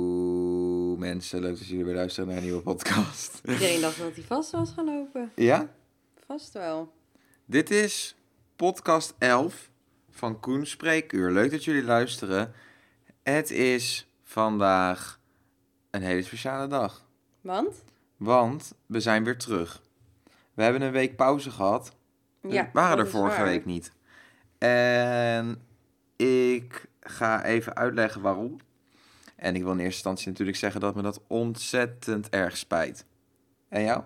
Hallo mensen, leuk dat jullie weer luisteren naar een nieuwe podcast. Iedereen dacht dat hij vast was gaan lopen. Ja, Vast wel. dit is podcast 11 van Koen Spreekuur. Leuk dat jullie luisteren. Het is vandaag een hele speciale dag, Want? want we zijn weer terug. We hebben een week pauze gehad. We Ja, waren dat er vorige waar. week niet. En ik ga even uitleggen waarom. En ik wil in eerste instantie natuurlijk zeggen dat me dat ontzettend erg spijt. En jou?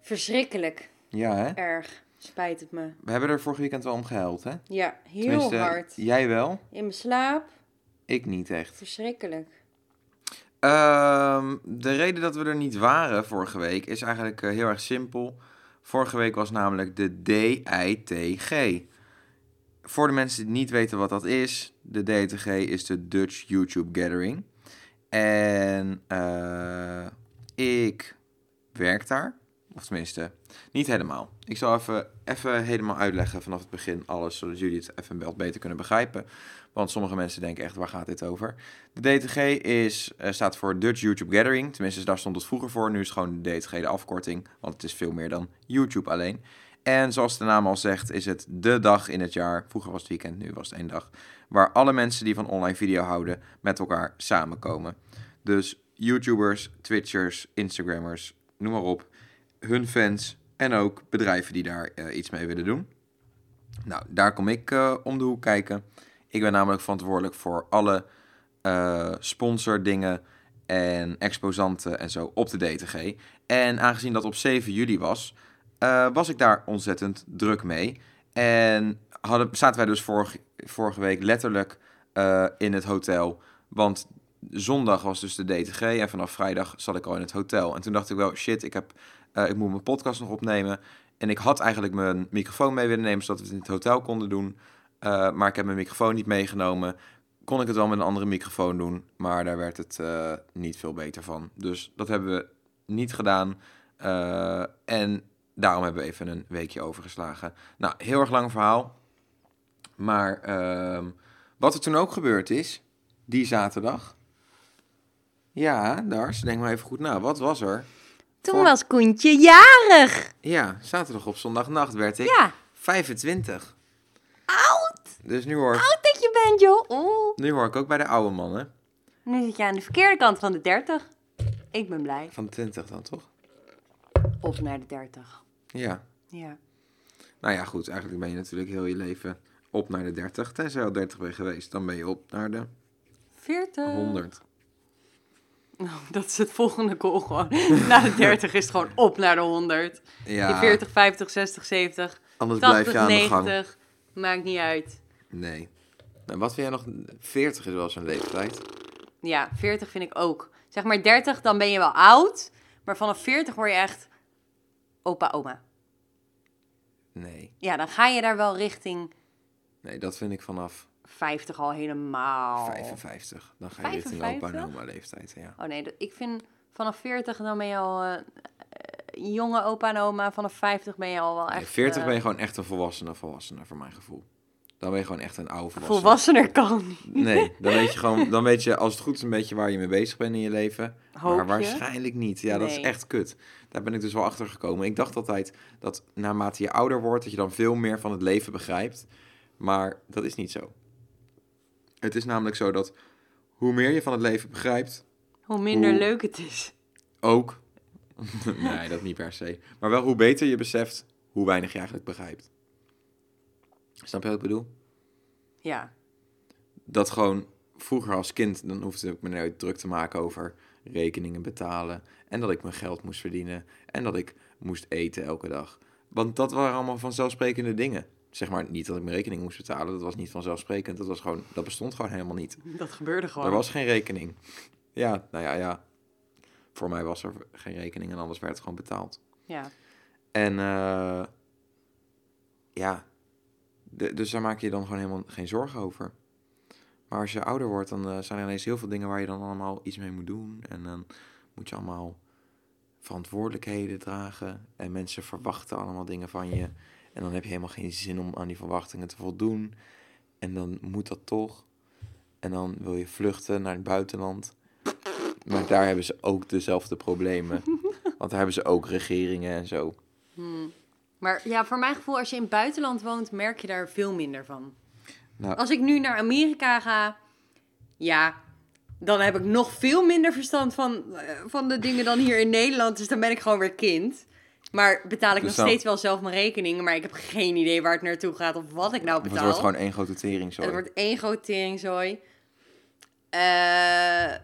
Verschrikkelijk. Ja, hè? Erg. Spijt het me. We hebben er vorige weekend wel om gehuild, hè? Ja, heel Tenminste, hard. Jij wel, In mijn slaap. ik niet echt. Verschrikkelijk. Ehm, de reden dat we er niet waren vorige week is eigenlijk eh, heel erg simpel. Vorige week was namelijk de DITG. Voor de mensen die niet weten wat dat is, de DITG is de Dutch YouTube Gathering. En eh, ik werk daar. Of tenminste, niet helemaal. Ik zal even, even helemaal uitleggen vanaf het begin alles, zodat jullie het even wat beter kunnen begrijpen. Want sommige mensen denken echt, waar gaat dit over? De DTG is, eh, staat voor Dutch YouTube Gathering. Tenminste, daar stond het vroeger voor. Nu is gewoon de DTG de afkorting, want het is veel meer dan YouTube alleen. En zoals de naam al zegt, is het de dag in het jaar. Vroeger was het weekend, nu was het één dag. Waar alle mensen die van online video houden met elkaar samenkomen. Dus YouTubers, Twitchers, Instagrammers, noem maar op. Hun fans en ook bedrijven die daar eh, iets mee willen doen. Nou, daar kom ik eh, om de hoek kijken. Ik ben namelijk verantwoordelijk voor alle eh sponsordingen en exposanten en zo op de DTG. En aangezien dat op 7 juli was, eh, was ik daar ontzettend druk mee. En hadden, zaten wij dus vorige, vorige week letterlijk eh, in het hotel. Want zondag was dus de DTG en vanaf vrijdag zat ik al in het hotel. En toen dacht ik wel, shit, ik, heb, ik moet mijn podcast nog opnemen. En ik had eigenlijk mijn microfoon mee willen nemen, zodat we het in het hotel konden doen. Eh, maar ik heb mijn microfoon niet meegenomen. Kon ik het wel met een andere microfoon doen, maar daar werd het eh, niet veel beter van. Dus dat hebben we niet gedaan. Eh, en daarom hebben we even een weekje overgeslagen. Nou, heel erg lang verhaal. Maar ehm, wat er toen ook gebeurd is, die zaterdag. Ja, Dars, denk maar even goed na. Wat was er? Toen Voor- was Koentje jarig. Ja, zaterdag op zondagnacht werd ik Ja. 25. Oud. Dus nu hoor, Oud dat je bent, joh. Oeh. nu hoor ik ook bij de oude mannen. Nu zit je aan de verkeerde kant van de 30. Ik ben blij. Van de 20 dan, toch? Op naar de 30. Ja. Ja. Nou ja, goed. Eigenlijk ben je natuurlijk heel je leven op naar de 30. Tenzij je al 30 bent geweest, dan ben je op naar de 40. 100. Nou, dat is het volgende goal gewoon. Na de 30 is het gewoon op naar de 100. Ja, Die 40, 50, 60, 70, anders blijf 80, je aan de gang. 90. Maakt niet uit. Nee. Nou, wat vind jij nog? 40 is wel zo'n leeftijd. Ja, 40 vind ik ook. Zeg maar 30, dan ben je wel oud. Maar vanaf 40 word je echt opa, oma. Nee. Ja, dan ga je daar wel richting Nee, dat vind ik vanaf 50 al helemaal. 55. Dan ga je richting opa en 55? oma leeftijd, ja. Oh nee, ik vind vanaf 40 dan ben je al eh, jonge opa en oma. Vanaf 50 ben je al wel echt... Nee, 40 eh, ben je gewoon echt een volwassene volwassene, voor mijn gevoel. Dan ben je gewoon echt een oude volwassene. Volwassener kan niet. Nee, dan weet je gewoon, dan weet je als het goed is een beetje waar je mee bezig bent in je leven. Hoop maar waarschijnlijk niet. Ja, dat is echt kut. Daar ben ik dus wel achter gekomen. Ik dacht altijd dat naarmate je ouder wordt, dat je dan veel meer van het leven begrijpt. Maar dat is niet zo. Het is namelijk zo dat hoe meer je van het leven begrijpt, Hoe minder Hoe- leuk het is. ook. nee, dat niet per se. Maar wel hoe beter je beseft hoe weinig je eigenlijk begrijpt. Snap je wat ik bedoel? Ja. dat gewoon vroeger als kind, dan hoefde ik me nooit druk te maken over rekeningen betalen. En dat ik mijn geld moest verdienen. En dat ik moest eten elke dag. Want dat waren allemaal vanzelfsprekende dingen. Zeg maar niet dat ik mijn rekening moest betalen. Dat was niet vanzelfsprekend. Dat, was gewoon, dat bestond gewoon helemaal niet. Dat gebeurde gewoon. Er was geen rekening. Ja, nou ja, ja. Voor mij was er geen rekening en anders werd het gewoon betaald. Ja. En eh, ja, de- dus daar maak je dan gewoon helemaal geen zorgen over. Maar als je ouder wordt, dan eh, zijn er ineens heel veel dingen waar je dan allemaal iets mee moet doen. En dan moet je allemaal verantwoordelijkheden dragen. En mensen verwachten allemaal dingen van je. En dan heb je helemaal geen zin om aan die verwachtingen te voldoen. En dan moet dat toch. En dan wil je vluchten naar het buitenland. Maar daar hebben ze ook dezelfde problemen. Want daar hebben ze ook regeringen en zo. Maar ja, voor mijn gevoel, als je in het buitenland woont, merk je daar veel minder van. Nou, Als ik nu naar Amerika ga, ja, dan heb ik nog veel minder verstand van, eh, van de dingen dan hier in Nederland. Dus dan ben ik gewoon weer kind. Maar betaal ik Dus nog dan- steeds wel zelf mijn rekeningen. Maar ik heb geen idee waar het naartoe gaat of wat ik nou het betaal. wordt gewoon één grote tering zo. Het wordt één grote teringzooi. Eh,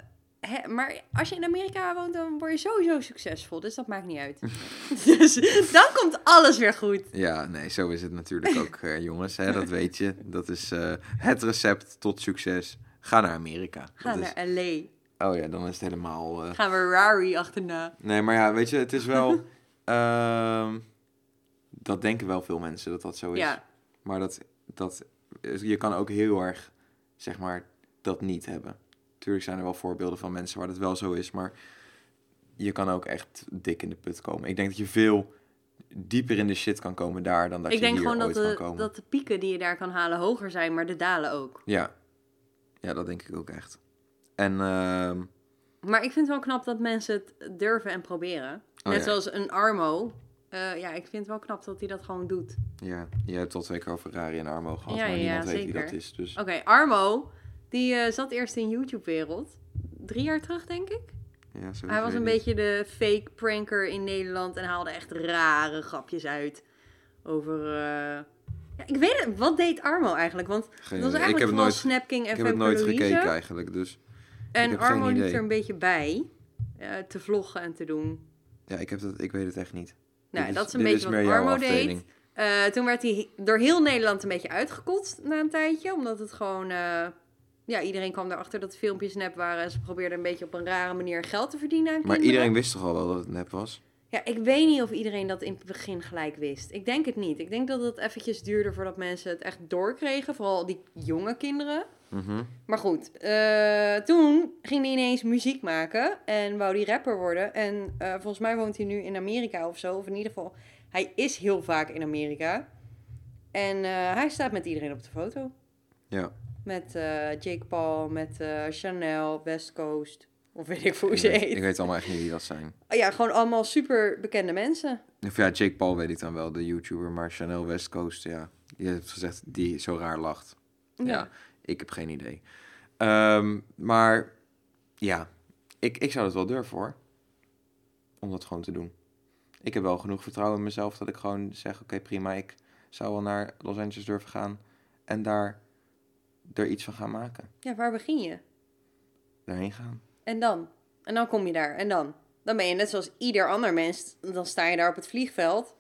maar als je in Amerika woont, dan word je sowieso succesvol. Dus dat maakt niet uit. dus dan komt alles weer goed. Ja, nee, zo is het natuurlijk ook, eh, jongens. Hè, dat weet je. Dat is eh, het recept tot succes. Ga naar Amerika. Ga Dat is- naar LA. Oh ja, dan is het helemaal... eh, Gaan we Rari achterna. Nee, maar ja, weet je, het is wel... ehm, dat denken wel veel mensen, dat dat zo is. Ja. Maar dat, dat, je kan ook heel erg, zeg maar, dat niet hebben. Tuurlijk zijn er wel voorbeelden van mensen waar dat wel zo is, maar je kan ook echt dik in de put komen. Ik denk dat je veel dieper in de shit kan komen daar dan dat ik je denk hier gewoon dat ooit kan de, komen. dat de pieken die je daar kan halen hoger zijn, maar de dalen ook. Ja. ja, dat denk ik ook echt. En ehm, Maar ik vind het wel knap dat mensen het durven en proberen. Oh, Net ja. zoals een Armo. Eh, ja, ik vind het wel knap dat hij dat gewoon doet. ja, je hebt al twee keer over Rari en Armo gehad, Ja, maar ja, niemand weet wie dat is. Dus Oké, Armo, die eh, zat eerst in YouTube-wereld. Drie jaar terug, denk ik. ja, zoiets Hij was een beetje de fake pranker in Nederland en haalde echt rare grapjes uit over... eh, Ja, ik weet het, wat deed Armo eigenlijk? Want Geen het was idee. Ik eigenlijk heb nooit, Snapking en ik heb het nooit Louise. gekeken eigenlijk, dus En Armo liep er een beetje bij. eh, te vloggen en te doen. ja, ik, heb dat, ik weet het echt niet. Nou, Dit dat is een beetje wat Armo afdeling. deed. Toen werd hij door heel Nederland een beetje uitgekotst na een tijdje. Omdat het gewoon... ja, iedereen kwam erachter dat de filmpjes nep waren. En ze probeerden een beetje op een rare manier geld te verdienen aan Maar iedereen wist toch al wel dat het nep was? Ja, ik weet niet of iedereen dat in het begin gelijk wist. Ik denk het niet. Ik denk dat het eventjes duurde voordat mensen het echt doorkregen. Vooral die jonge kinderen. Mhm. Maar goed, eh, toen ging hij ineens muziek maken en wou hij rapper worden. En eh, volgens mij woont hij nu in Amerika of zo. Of in ieder geval, hij is heel vaak in Amerika. En eh, hij staat met iedereen op de foto. Ja. Met eh, Jake Paul, met eh, Chanel, West Coast. Of weet ik hoe ze heet. ik weet allemaal echt niet wie dat zijn. Ja, gewoon allemaal super bekende mensen. Of ja, Jake Paul weet ik dan wel, de YouTuber. Maar Chanel West Coast, ja. Je hebt gezegd die zo raar lacht. Ja, ik heb geen idee. Ehm, maar ja, ik, ik zou het wel durven hoor. Om dat gewoon te doen. Ik heb wel genoeg vertrouwen in mezelf dat ik gewoon zeg: oké, prima, ik zou wel naar Los Angeles durven gaan. En daar er iets van gaan maken. Ja, waar begin je? Daarheen gaan. En dan? En dan kom je daar. En dan? Dan ben je net zoals ieder ander mens. Dan sta je daar op het vliegveld.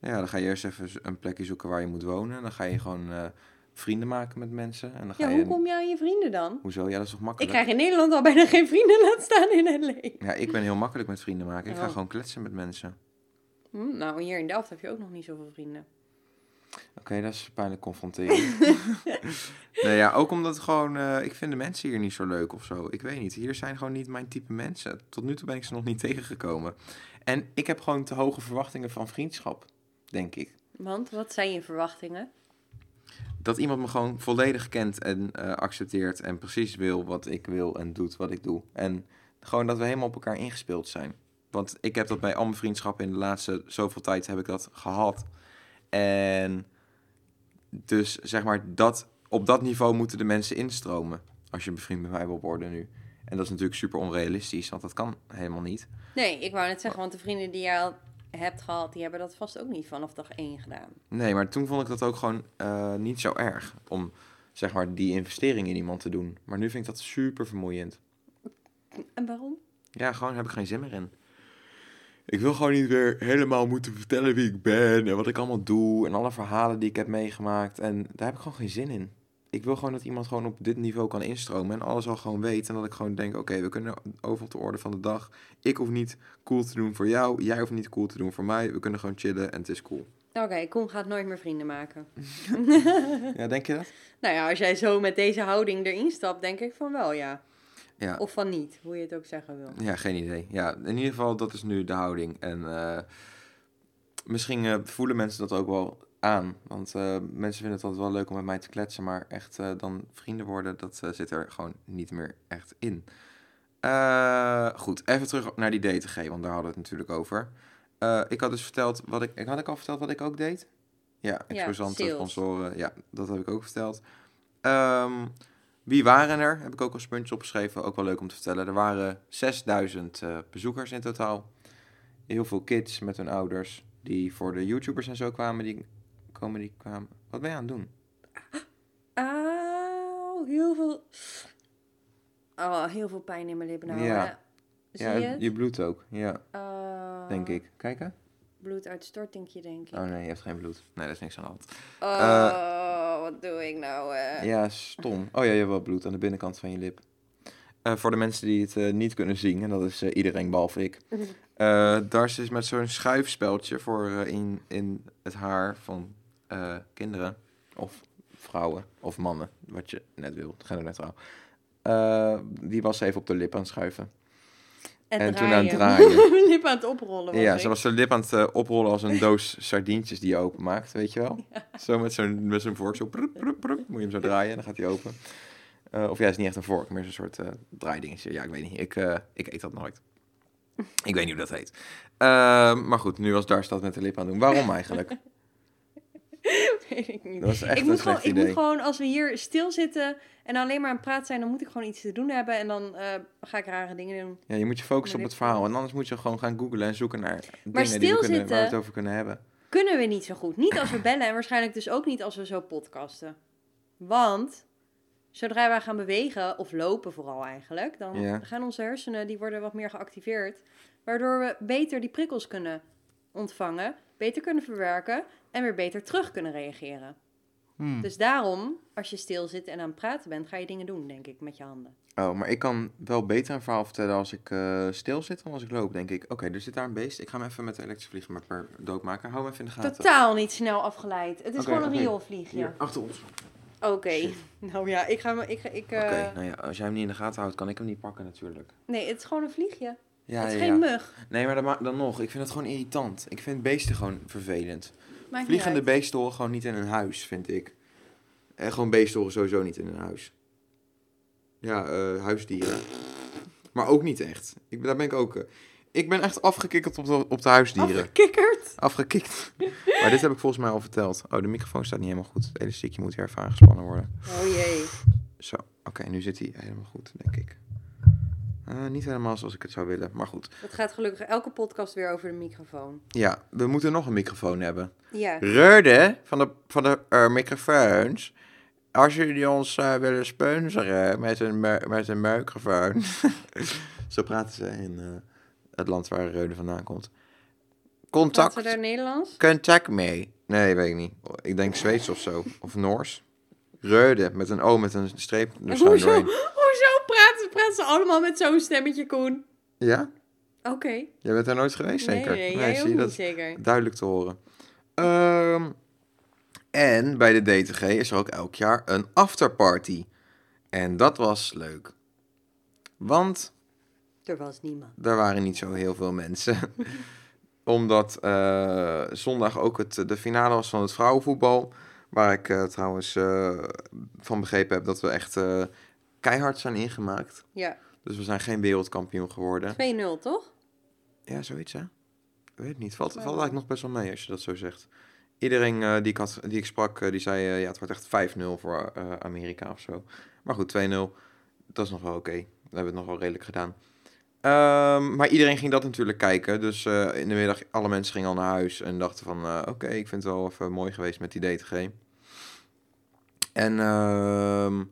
Ja, dan ga je eerst even een plekje zoeken waar je moet wonen. Dan ga je gewoon eh, vrienden maken met mensen. En dan ga Ja, je... hoe kom je aan je vrienden dan? Hoezo? Ja, dat is toch Ik makkelijk? krijg in Nederland al bijna geen vrienden laten staan in LA. Ja, ik ben heel makkelijk met vrienden maken. Ik ga Oh. gewoon kletsen met mensen. Hm, nou, hier in Delft heb je ook nog niet zoveel vrienden. Oké, dat is pijnlijk confronterend. nee, ja, ook omdat gewoon... eh, ik vind de mensen hier niet zo leuk of zo. Ik weet niet. Hier zijn gewoon niet mijn type mensen. Tot nu toe ben ik ze nog niet tegengekomen. En ik heb gewoon te hoge verwachtingen van vriendschap, denk ik. Want, wat zijn je verwachtingen? Dat iemand me gewoon volledig kent en eh, accepteert en precies wil wat ik wil en doet wat ik doe. En gewoon dat we helemaal op elkaar ingespeeld zijn. Want ik heb dat bij al mijn vriendschappen in de laatste zoveel tijd heb ik dat gehad. En dus zeg maar, dat, op dat niveau moeten de mensen instromen. Als je bevriend met mij wil worden nu. En dat is natuurlijk super onrealistisch, want dat kan helemaal niet. Nee, ik wou net zeggen, want de vrienden die jij al hebt gehad, die hebben dat vast ook niet vanaf dag één gedaan. Nee, maar toen vond ik dat ook gewoon eh, niet zo erg. Om zeg maar die investering in iemand te doen. Maar nu vind ik dat super vermoeiend. En waarom? Ja, gewoon heb ik geen zin meer in. Ik wil gewoon niet weer helemaal moeten vertellen wie ik ben en wat ik allemaal doe en alle verhalen die ik heb meegemaakt. En daar heb ik gewoon geen zin in. Ik wil gewoon dat iemand gewoon op dit niveau kan instromen en alles al gewoon weet. En dat ik gewoon denk, oké, we kunnen over op de orde van de dag. Ik hoef niet cool te doen voor jou, jij hoeft niet cool te doen voor mij. We kunnen gewoon chillen en het is cool. Oké, Koen gaat nooit meer vrienden maken. Ja, denk je dat? Nou ja, als jij zo met deze houding erin stapt, denk ik van wel, ja. Ja. Of van niet, hoe je het ook zeggen wil. Ja, geen idee. Ja, in ieder geval, dat is nu de houding. En eh, misschien eh, voelen mensen dat ook wel aan. Want eh, mensen vinden het altijd wel leuk om met mij te kletsen, maar echt dan vrienden worden, dat zit er gewoon niet meer echt in. Goed, even terug naar die DTG, want daar hadden we het natuurlijk over. Ik had dus verteld wat ik. ik- Had ik al verteld wat ik ook deed? Ja, exposanten, sales. sponsoren. Ja, dat heb ik ook verteld. Ehm, wie waren er? Heb ik ook als puntje opgeschreven. Ook wel leuk om te vertellen. Er waren 6000 eh, bezoekers in totaal. Heel veel kids met hun ouders. Die voor de YouTubers en zo kwamen. Die komen, die kwamen. Wat ben je aan het doen? Auw, heel veel... Oh, heel veel pijn in mijn lippen nou. Ja. Zie ja, je het? je bloedt ook. Ja, Eh, denk ik. Kijken? Bloeduitstortingje, denk ik. Oh nee, je hebt geen bloed. Nee, dat is niks aan de hand. Oh, wat doe ik nou? hè? Ja, stom. Oh ja, je hebt wel bloed aan de binnenkant van je lip. Eh, voor de mensen die het eh, niet kunnen zien, en dat is eh, iedereen behalve ik. eh Dars is met zo'n schuifspeldje voor eh, in, in het haar van eh, kinderen. Of vrouwen. Of mannen. Wat je net wil. Genderneutraal. Eh die was even op de lip aan het schuiven. En toen aan het draaien. Mijn lip aan het oprollen was Ja, ik. ze was zijn lip aan het eh, oprollen als een doos sardientjes die je openmaakt, weet je wel? Zo met zo'n met zo'n vork, zo moet je hem zo draaien en dan gaat hij open. Eh, of ja, het is niet echt een vork, maar zo'n soort eh draaidingetje. Ja, ik weet niet. Ik, ik eet dat nooit. Ik weet niet hoe dat heet. Ehm, maar goed, nu was Dars dat met de lip aan het doen. Waarom eigenlijk? Weet ik niet. Dat was echt ik een moet, gewoon, ik moet gewoon, als we hier stilzitten en alleen maar aan het praten zijn, dan moet ik gewoon iets te doen hebben. En dan eh, ga ik rare dingen doen. Ja, je moet je focussen op het verhaal. En anders moet je gewoon gaan googlen en zoeken naar dingen die we kunnen, waar we het over kunnen hebben. Kunnen we niet zo goed. Niet als we bellen en waarschijnlijk dus ook niet als we zo podcasten. Want zodra wij gaan bewegen, of lopen vooral eigenlijk, dan Ja. gaan onze hersenen, die worden wat meer geactiveerd. Waardoor we beter die prikkels kunnen ontvangen, beter kunnen verwerken en weer beter terug kunnen reageren. Hmm. Dus daarom, als je stil zit en aan het praten bent, ga je dingen doen, denk ik, met je handen. Oh, maar ik kan wel beter een verhaal vertellen als ik eh, stil zit dan als ik loop, denk ik. Oké, er zit daar een beest. Ik ga hem even met de elektrische vliegenmapper doodmaken. Hou hem even in de gaten. Totaal niet snel afgeleid. Het is gewoon een oké. rioolvliegje. Hier, achter ons. Oké. Nou ja, ik ga. Ik, ik, eh, Oké, nou ja, als jij hem niet in de gaten houdt, kan ik hem niet pakken natuurlijk. Nee, het is gewoon een vliegje. Ja, het is ja, geen ja. mug. Nee, maar dan, dan nog. Ik vind het gewoon irritant. Ik vind beesten gewoon vervelend. Maakt Vliegende beesten horen gewoon niet in een huis, vind ik. En gewoon beesten horen sowieso niet in een huis. Ja, eh, huisdieren. Maar ook niet echt. Ik, ben- daar ben ik ook... eh, ik ben echt afgekikkerd op de, op de huisdieren. Afgekikkerd. Afgekikt. maar dit heb ik volgens mij al verteld. Oh, de microfoon staat niet helemaal goed. Het elastiekje moet weer even aangespannen worden. Oh jee. Zo, oké, nu zit hij helemaal goed, denk ik. Eh, niet helemaal zoals ik het zou willen, maar goed. Het gaat gelukkig elke podcast weer over de microfoon. Ja, we moeten nog een microfoon hebben. Ja. Reurde van de, van de eh, microfoons. Als jullie ons eh, willen sponsoren met een, me- met een microfoon. Zo praten ze in het land waar Reurde vandaan komt. Praten Contact, we daar Nederlands? contact me. Nee, weet ik niet. Ik denk Zweeds of zo. Of Noors. Reurde, met een O met een streep er doorheen. hoezo praten, praten ze allemaal met zo'n stemmetje, Koen? Ja? Oké. Jij bent er nooit geweest, Nee, zeker? nee, jij zie ook je niet dat? zeker. Duidelijk te horen. Ehm, en bij de DTG is er ook elk jaar een afterparty. En dat was leuk. Want Er was niemand. er waren niet zo heel veel mensen. Omdat eh, zondag ook het, de finale was van het vrouwenvoetbal. Waar ik eh, trouwens eh, van begrepen heb dat we echt eh, keihard zijn ingemaakt. Ja. Dus we zijn geen wereldkampioen geworden. 2-0, toch? Ja, zoiets hè? Ik weet het niet. Valt, valt eigenlijk nog best wel mee als je dat zo zegt. Iedereen eh, die, ik had, die ik sprak, eh, die zei eh, ja, het wordt echt 5-0 voor Amerika of zo. Maar goed, 2-0. Dat is nog wel oké. We hebben het nog wel redelijk gedaan. Ehm, maar iedereen ging dat natuurlijk kijken. Dus in de middag, alle mensen gingen al naar huis en dachten van... oké, ik vind het wel even mooi geweest met die DTG. En ehm,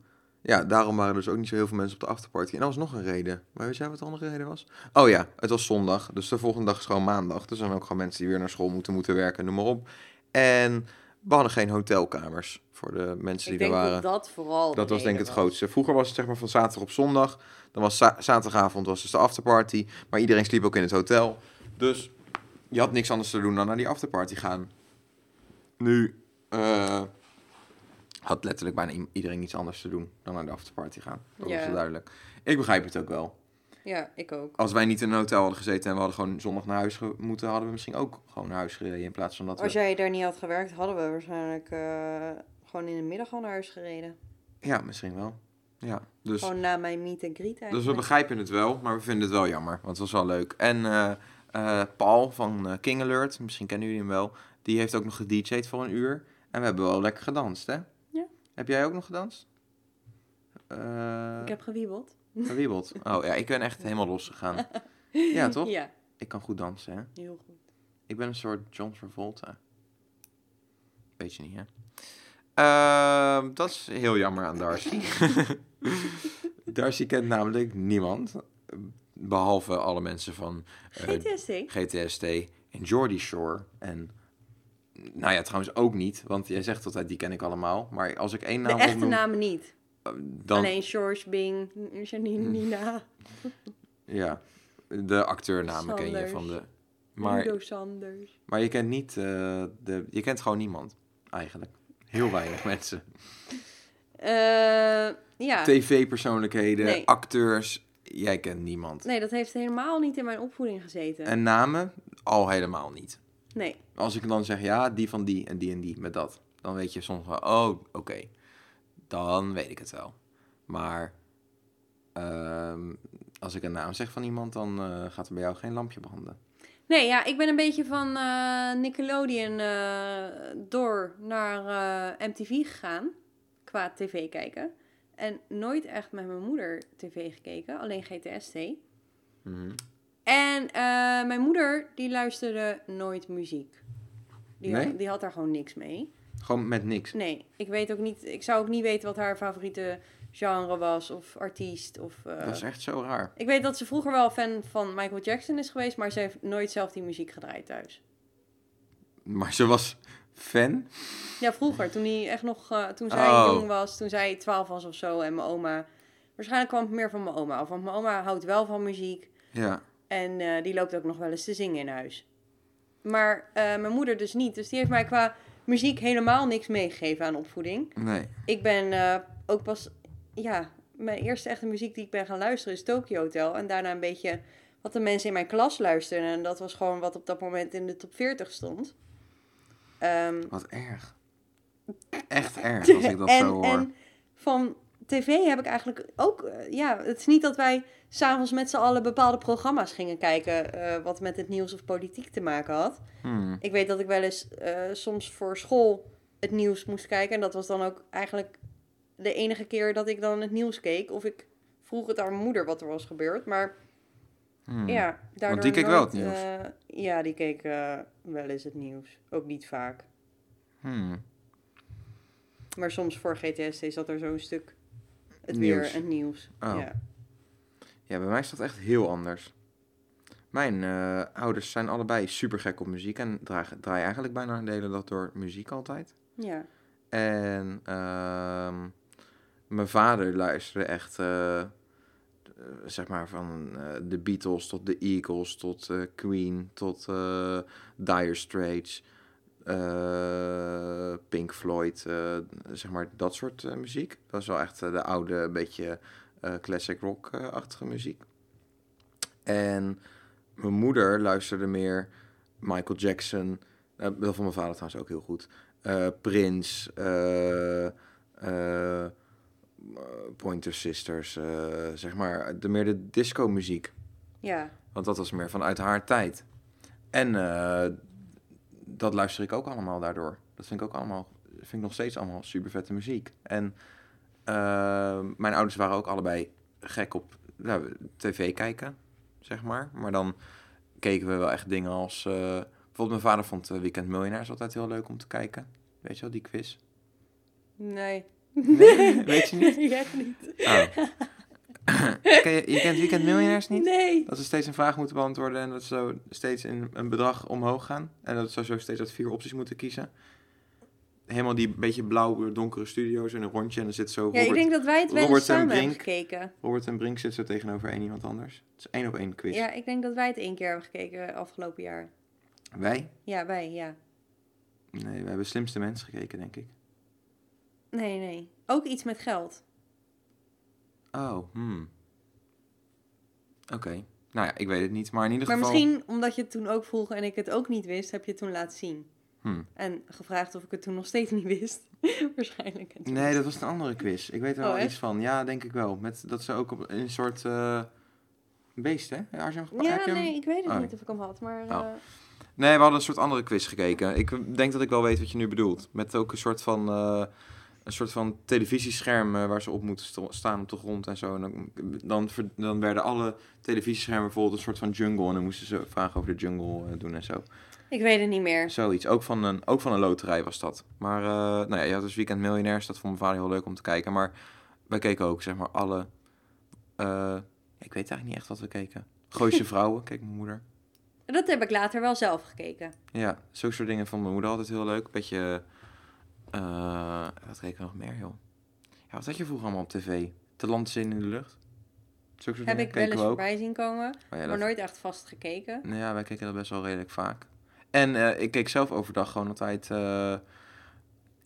ja, daarom waren er dus ook niet zo heel veel mensen op de afterparty. En dat was nog een reden. Maar weet jij wat de andere reden was? Oh ja, het was zondag. Dus de volgende dag is gewoon maandag. Dus er zijn ook gewoon mensen die weer naar school moeten, moeten werken, noem maar op. En we hadden geen hotelkamers voor de mensen die er waren. dat dat vooral. de Dat was denk ik het grootste. Vroeger was het zeg maar van zaterdag op zondag. Dan was za- zaterdagavond was dus de afterparty. Maar iedereen sliep ook in het hotel. Dus je had niks anders te doen dan naar die afterparty gaan. Nu eh, had letterlijk bijna iedereen niets anders te doen dan naar de afterparty gaan. Dat Ja. was duidelijk. Ik begrijp het ook wel. Ja, ik ook. Als wij niet in een hotel hadden gezeten en we hadden gewoon zondag naar huis moeten, hadden we misschien ook gewoon naar huis gereden. In plaats van dat Als we... jij daar niet had gewerkt, hadden we waarschijnlijk eh, gewoon in de middag al naar huis gereden. Ja, misschien wel. Ja, dus, Gewoon na mijn meet and greet dus we begrijpen het wel, maar we vinden het wel jammer. Want het was wel leuk. En eh, eh, Paul van King Alert, misschien kennen jullie hem wel, die heeft ook nog gedj'd voor een uur. En we hebben wel lekker gedanst, hè? Heb jij ook nog gedanst? Eh Ik heb gewiebeld. Gewiebeld. Oh ja, ik ben echt helemaal losgegaan. Ja, toch? Ja, Ik kan goed dansen, hè? heel goed. Ik ben een soort John Travolta. Weet je niet, hè? Ehm, dat is heel jammer aan Darcy. Darcy kent namelijk niemand. Behalve alle mensen van eh, GTSD. GTST en Geordie Shore. En nou ja, trouwens ook niet. Want jij zegt altijd, die ken ik allemaal. Maar als ik één De naam echte opnoem, namen niet. eh, dan... Alleen George, Bing, Janine, Hmm. Nina, Ja, de acteurnamen ken je van de... Maar, Sanders. maar je kent niet eh, de... Je kent gewoon niemand, eigenlijk. Heel weinig mensen. Eh, ja. TV-persoonlijkheden, Nee. acteurs, jij kent niemand. Nee, dat heeft helemaal niet in mijn opvoeding gezeten. En namen, al helemaal niet. Nee. Als ik dan zeg, ja, die van die en die en die met dat. Dan weet je soms wel, oh, oké. Dan weet ik het wel. Maar ehm, als ik een naam zeg van iemand, dan eh, gaat er bij jou geen lampje branden. Nee, ja, ik ben een beetje van eh, Nickelodeon eh, door naar MTV gegaan. Qua tv kijken. En nooit echt met mijn moeder tv gekeken. Alleen GTST. Mhm. En eh, mijn moeder, die luisterde nooit muziek. Die, Nee? had, die had daar gewoon niks mee. Gewoon met niks. Nee, ik weet ook niet... Ik zou ook niet weten wat haar favoriete genre was. Of artiest. Of, eh, Dat is echt zo raar. Ik weet dat ze vroeger wel fan van Michael Jackson is geweest. Maar ze heeft nooit zelf die muziek gedraaid thuis. Maar ze was fan. Ja, vroeger. Toen, hij echt nog, eh, toen zij Oh. jong was. Toen zij 12 was of zo. En mijn oma... Waarschijnlijk kwam het meer van mijn oma af. Want mijn oma houdt wel van muziek. Ja. En eh, die loopt ook nog wel eens te zingen in huis. Maar eh, mijn moeder dus niet. Dus die heeft mij qua muziek helemaal niks meegegeven aan opvoeding. Nee. Ik ben eh, ook pas... Ja, mijn eerste echte muziek die ik ben gaan luisteren is Tokyo Hotel. En daarna een beetje wat de mensen in mijn klas luisterden. En dat was gewoon wat op dat moment in de top 40 stond. Ehm, Wat erg. Echt erg als ik dat en, zo hoor. En van tv heb ik eigenlijk ook... eh, ja, het is niet dat wij s'avonds met z'n allen bepaalde programma's gingen kijken... eh, wat met het nieuws of politiek te maken had. Hmm. Ik weet dat ik wel eens eh, soms voor school het nieuws moest kijken. En dat was dan ook eigenlijk de enige keer dat ik dan het nieuws keek. Of ik vroeg het aan mijn moeder wat er was gebeurd. Maar Hmm. ja, daardoor die keek wel het nieuws. ja, die keek wel eens het nieuws. Ook niet vaak. Hmm. Maar soms voor GTSD zat er zo'n stuk het Nieuws. weer een nieuws. Oh. Ja. Ja, bij mij is dat echt heel anders. Mijn eh, ouders zijn allebei super gek op muziek en draaien, eigenlijk bijna de hele dag door muziek altijd. ja. En ehm, mijn vader luisterde echt, eh, eh, zeg maar, van de Beatles tot de Eagles, tot Queen, tot Dire Straits, eh, Pink Floyd, eh, zeg maar dat soort eh, muziek. Dat is wel echt de oude, beetje eh, classic rock-achtige muziek. En mijn moeder luisterde meer Michael Jackson, dat van mijn vader trouwens ook heel goed Prince, Pointer Sisters, zeg maar, de, meer de disco-muziek. ja. Want dat was meer vanuit haar tijd. En dat luister ik ook allemaal daardoor. Dat vind ik ook allemaal, vind ik nog steeds allemaal super vette muziek. En eh, mijn ouders waren ook allebei gek op nou, tv kijken, zeg maar. Maar dan keken we wel echt dingen als... eh, bijvoorbeeld mijn vader vond eh, Weekend Miljonairs altijd heel leuk om te kijken. Weet je wel, die quiz? Nee. Nee, weet je niet? Echt niet. Oh. Je, je kent Weekend Miljonairs niet? Nee. Dat ze steeds een vraag moeten beantwoorden en dat ze zo steeds in een bedrag omhoog gaan. En dat ze zo steeds uit vier opties moeten kiezen. Helemaal die beetje blauwe, donkere studio's in een rondje. En dan zit zo Ja, ik denk dat wij het wel Robert samen hebben gekeken. Robert en Brink zit zo tegenover één iemand anders. Het is één op één quiz. Ja, ik denk dat wij het één keer hebben gekeken afgelopen jaar. Wij? Ja, wij, ja. Nee, we hebben slimste mensen gekeken, denk ik. Nee, nee. Ook iets met geld. Oh, hmm. Oké. Nou ja, ik weet het niet. Maar in ieder Maar geval... misschien omdat je het toen ook vroeg en ik het ook niet wist, heb je het toen laten zien. Hm. En gevraagd of ik het toen nog steeds niet wist. Waarschijnlijk. Nee, dat was een andere quiz. Ik weet er Oh, wel echt? iets van. Ja, denk ik wel. Met, dat ze ook op een soort eh, beest, hè? Als je hem Ja, nee, ik weet het Oh. niet of ik hem had. Maar Oh. eh, Nee, we hadden een soort andere quiz gekeken. Ik denk dat ik wel weet wat je nu bedoelt. Met ook een soort van, eh, een soort van televisiescherm waar ze op moeten staan op de grond en zo. En dan, dan, werden alle televisieschermen bijvoorbeeld een soort van jungle. En dan moesten ze vragen over de jungle eh, doen en zo. ik weet het niet meer. Zoiets. Ook van een, ook van een loterij was dat. Maar eh, nou ja, je had dus Weekend Miljonairs. Dat vond mijn vader heel leuk om te kijken. Maar wij keken ook, zeg maar, alle... eh, ik weet eigenlijk niet echt wat we keken. Gooise Vrouwen, keek mijn moeder. Dat heb ik later wel zelf gekeken. Ja, zulke soort dingen vond mijn moeder altijd heel leuk. Beetje, eh wat nog meer, joh? Ja, wat had je vroeger allemaal op tv? Te land zin in de lucht? Zulke soort Heb ik wel eens voorbij zien komen, Maar ja, maar dat, nooit echt vast gekeken. nou ja, wij keken dat best wel redelijk vaak. En eh, ik keek zelf overdag gewoon altijd... eh,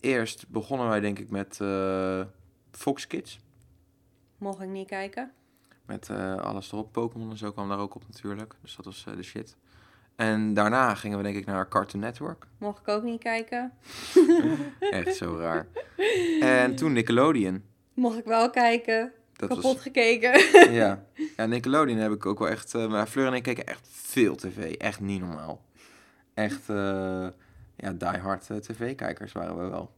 eerst begonnen wij denk ik met Fox Kids. Mocht ik niet kijken. Met alles erop. Pokémon en zo kwam daar ook op natuurlijk. Dus dat was de shit. En daarna gingen we denk ik naar Cartoon Network. Mocht ik ook niet kijken. Echt zo raar. En toen Nickelodeon. Mocht ik wel kijken. Dat Kapot was, gekeken. ja. ja, Nickelodeon heb ik ook wel echt... eh, maar Fleur en ik keken echt veel tv. Echt niet normaal. Echt, eh ja, die hard eh, tv-kijkers waren we wel.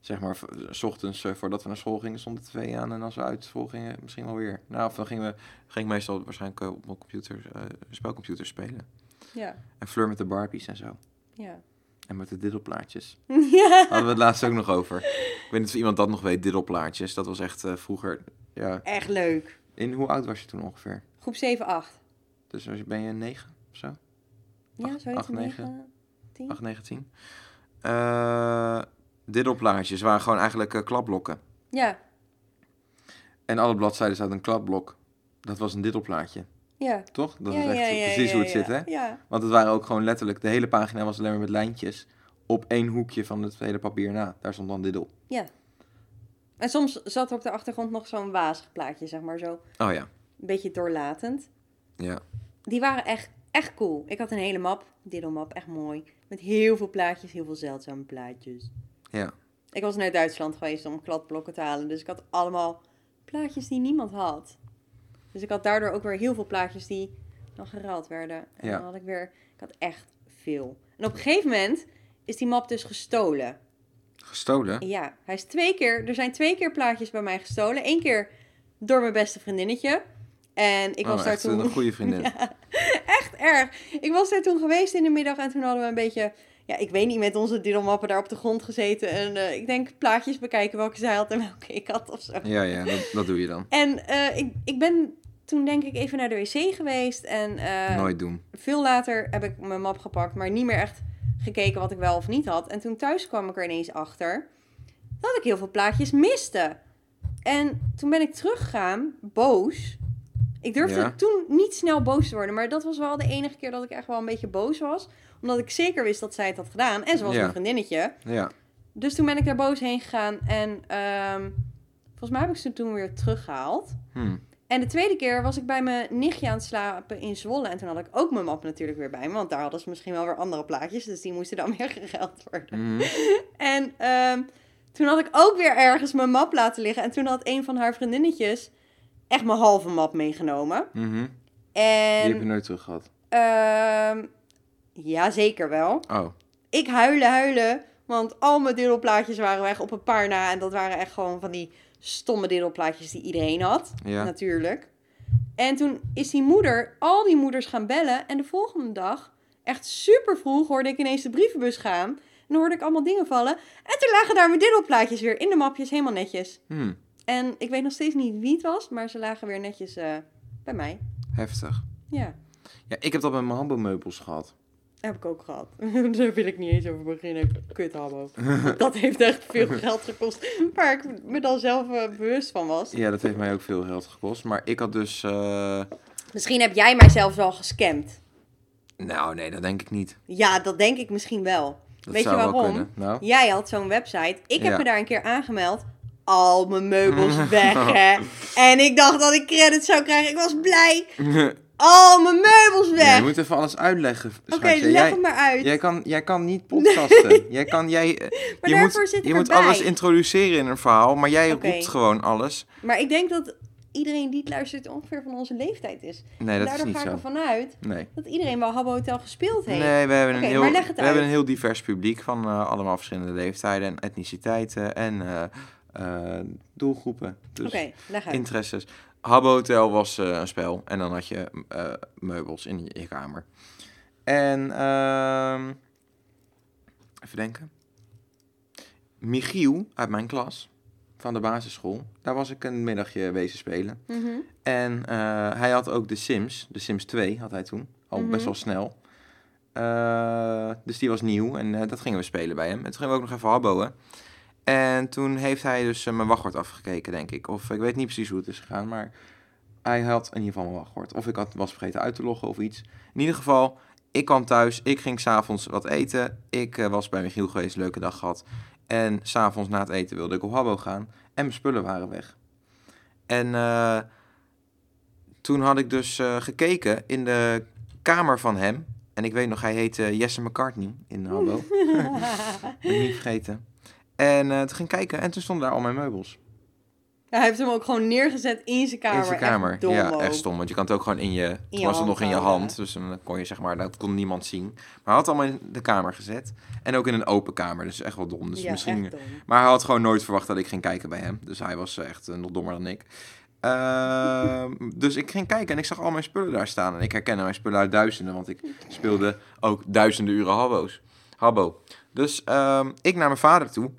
Zeg maar, s ochtends voordat we naar school gingen, stond de tv aan. En als we uit school gingen, misschien wel weer. Nou, of dan gingen we, ging ik meestal waarschijnlijk op mijn computer, spelcomputer spelen. Ja, En Fleur met de Barbies en zo. ja. En met de diddelplaatjes. ja. Hadden we het laatst ook nog over. Ik weet niet of iemand dat nog weet, diddelplaatjes. Dat was echt eh, vroeger, ja. Echt leuk. In hoe oud was je toen ongeveer? Groep 7, 8. Dus ben je negen of zo? Ja, Acht- zo heet acht, het negen. 9, 10. 8, 9, 10. Eh diddelplaatjes waren gewoon eigenlijk eh, klapblokken. Ja, En alle bladzijden zaten een klapblok. Dat was een diddelplaatje, ja. toch? Dat ja, is echt ja, precies hoe het zit, hè? Ja, Want het waren ook gewoon letterlijk, de hele pagina was alleen maar met lijntjes. Op één hoekje van het hele papier na. Daar stond dan diddel. ja. En soms zat er op de achtergrond nog zo'n wazig plaatje, zeg maar zo. Oh ja, Een beetje doorlatend. ja. Die waren echt, echt cool. Ik had een hele map, diddelmap, echt mooi. Met heel veel plaatjes, heel veel zeldzame plaatjes. Ja. Ik was naar Duitsland geweest om kladblokken te halen. Dus ik had allemaal plaatjes die niemand had. Dus ik had daardoor ook weer heel veel plaatjes die dan geruild werden. En Ja. dan had ik weer... Ik had echt veel. En op een gegeven moment is die map dus gestolen. Gestolen? Ja, hij is twee keer... Er zijn twee keer plaatjes bij mij gestolen. Eén keer door mijn beste vriendinnetje. En ik was oh, daar echt toen... een goede vriendin. echt erg. Ik was daar toen geweest in de middag en toen hadden we een beetje, ja, ik weet niet, met onze diddelmappen daar op de grond gezeten. En eh, ik denk plaatjes bekijken welke zij had en welke ik had of zo. Ja, ja, dat, dat doe je dan. En eh, ik, ik ben toen denk ik even naar de wc geweest en eh, Nooit doen. veel later heb ik mijn map gepakt, maar niet meer echt gekeken wat ik wel of niet had. En toen thuis kwam ik er ineens achter dat ik heel veel plaatjes miste. En toen ben ik teruggegaan, boos. Ik durfde Ja. toen niet snel boos te worden, maar dat was wel de enige keer dat ik echt wel een beetje boos was. Omdat ik zeker wist dat zij het had gedaan. En ze was Ja. mijn vriendinnetje. Ja. Dus toen ben ik daar boos heen gegaan. En ehm, volgens mij heb ik ze toen weer teruggehaald. Hm. En de tweede keer was ik bij mijn nichtje aan het slapen in Zwolle. En toen had ik ook mijn map natuurlijk weer bij me. Want daar hadden ze misschien wel weer andere plaatjes. Dus die moesten dan weer geruild worden. Mhm. En ehm, toen had ik ook weer ergens mijn map laten liggen. En toen had een van haar vriendinnetjes echt mijn halve map meegenomen. Mhm. Die En heb je nooit terug gehad. ehm, ja, zeker wel. Oh. Ik huilen, huilen. Want al mijn diddelplaatjes waren weg op een paar na. En dat waren echt gewoon van die stomme diddelplaatjes die iedereen had. Ja. Natuurlijk. En toen is die moeder, al die moeders gaan bellen. En de volgende dag, echt super vroeg, hoorde ik ineens de brievenbus gaan. En dan hoorde ik allemaal dingen vallen. En toen lagen daar mijn diddelplaatjes weer in de mapjes, helemaal netjes. Hm. En ik weet nog steeds niet wie het was, maar ze lagen weer netjes eh, bij mij. Heftig. Ja, Ja, ik heb dat met mijn hambo-meubels gehad. Heb ik ook gehad. Daar wil ik niet eens over beginnen. Kut habbo. Dat heeft echt veel geld gekost. Waar ik me dan zelf eh, bewust van was. Ja, dat heeft mij ook veel geld gekost. Maar ik had dus... eh, Misschien heb jij mij zelfs wel gescamd. Nou, nee, dat denk ik niet. Ja, dat denk ik misschien wel. Dat Weet je waarom? Nou? Jij had zo'n website. Ik heb Ja. me daar een keer aangemeld al mijn meubels weg, hè. En ik dacht dat ik credit zou krijgen. Ik was blij. Al mijn meubels Ja, weg. je moet even alles uitleggen. Oké, leg Jij- het maar uit. Jij kan, jij kan niet podcasten. Jij kan, jij, eh, Maar je moet, je moet alles introduceren in een verhaal, maar jij Oké. roept gewoon alles. Maar ik denk dat iedereen die het luistert ongeveer van onze leeftijd is. Nee, dat is Daardoor niet ga ik ervan uit Nee. dat iedereen wel Habbo Hotel gespeeld heeft. Nee, we hebben, een, heel, we hebben een heel divers publiek van eh, allemaal verschillende leeftijden en etniciteiten en eh, doelgroepen. Dus Oké, leg uit. interesses. Habbo Hotel was eh, een spel en dan had je eh, meubels in je, kamer. En ehm, even denken. Michiel uit mijn klas van de basisschool, daar was ik een middagje wezen spelen. Mhm. En eh, hij had ook de Sims, de Sims 2 had hij toen, al Mhm. best wel snel. Dus die was nieuw en dat gingen we spelen bij hem. En toen gingen we ook nog even habboen. En toen heeft hij dus eh, mijn wachtwoord afgekeken, denk ik. Of ik weet niet precies hoe het is gegaan, maar hij had in ieder geval mijn wachtwoord. Of ik had, was vergeten uit te loggen of iets. In ieder geval, ik kwam thuis, ik ging s'avonds wat eten. Ik eh, was bij Michiel geweest, leuke dag gehad. En s'avonds na het eten wilde ik op habbo gaan en mijn spullen waren weg. En eh, toen had ik dus gekeken in de kamer van hem. En ik weet nog, hij heette Jesse McCartney in Habbo. Niet vergeten. En eh, toen ging kijken en toen stonden daar al mijn meubels. Ja, hij heeft hem ook gewoon neergezet in zijn kamer. in zijn kamer. Echt ja, ook. echt stom. Want je kan het ook gewoon in je... je toen was het nog in je hand. Dus dan kon je zeg maar... Dat kon niemand zien. Maar hij had het allemaal in de kamer gezet. En ook in een open kamer. Dus echt wel dom. Dus ja, misschien... dom. Maar hij had gewoon nooit verwacht dat ik ging kijken bij hem. Dus hij was echt eh, nog dommer dan ik. Ehm, dus ik ging kijken en ik zag al mijn spullen daar staan. En ik herkende mijn spullen uit duizenden, want ik speelde ook duizenden uren habbo's. Habbo. Dus ehm, ik naar mijn vader toe.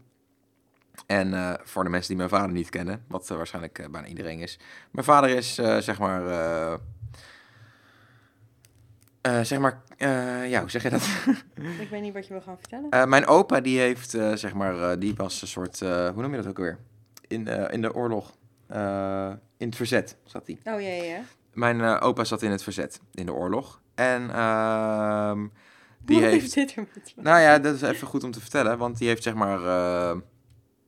En eh, voor de mensen die mijn vader niet kennen, wat eh, waarschijnlijk eh, bijna iedereen is. Mijn vader is, zeg maar... zeg maar, ja, hoe zeg je dat? Ik weet niet wat je wil gaan vertellen. Mijn opa, die heeft, zeg maar, die was een soort, hoe noem je dat ook weer? In, in de oorlog. In het verzet zat hij. Oh ja, ja, ja. Mijn opa zat in het verzet, in de oorlog. En ehm, die Wat heeft... zit er met me? Nou ja, dat is even goed om te vertellen, want die heeft, zeg maar,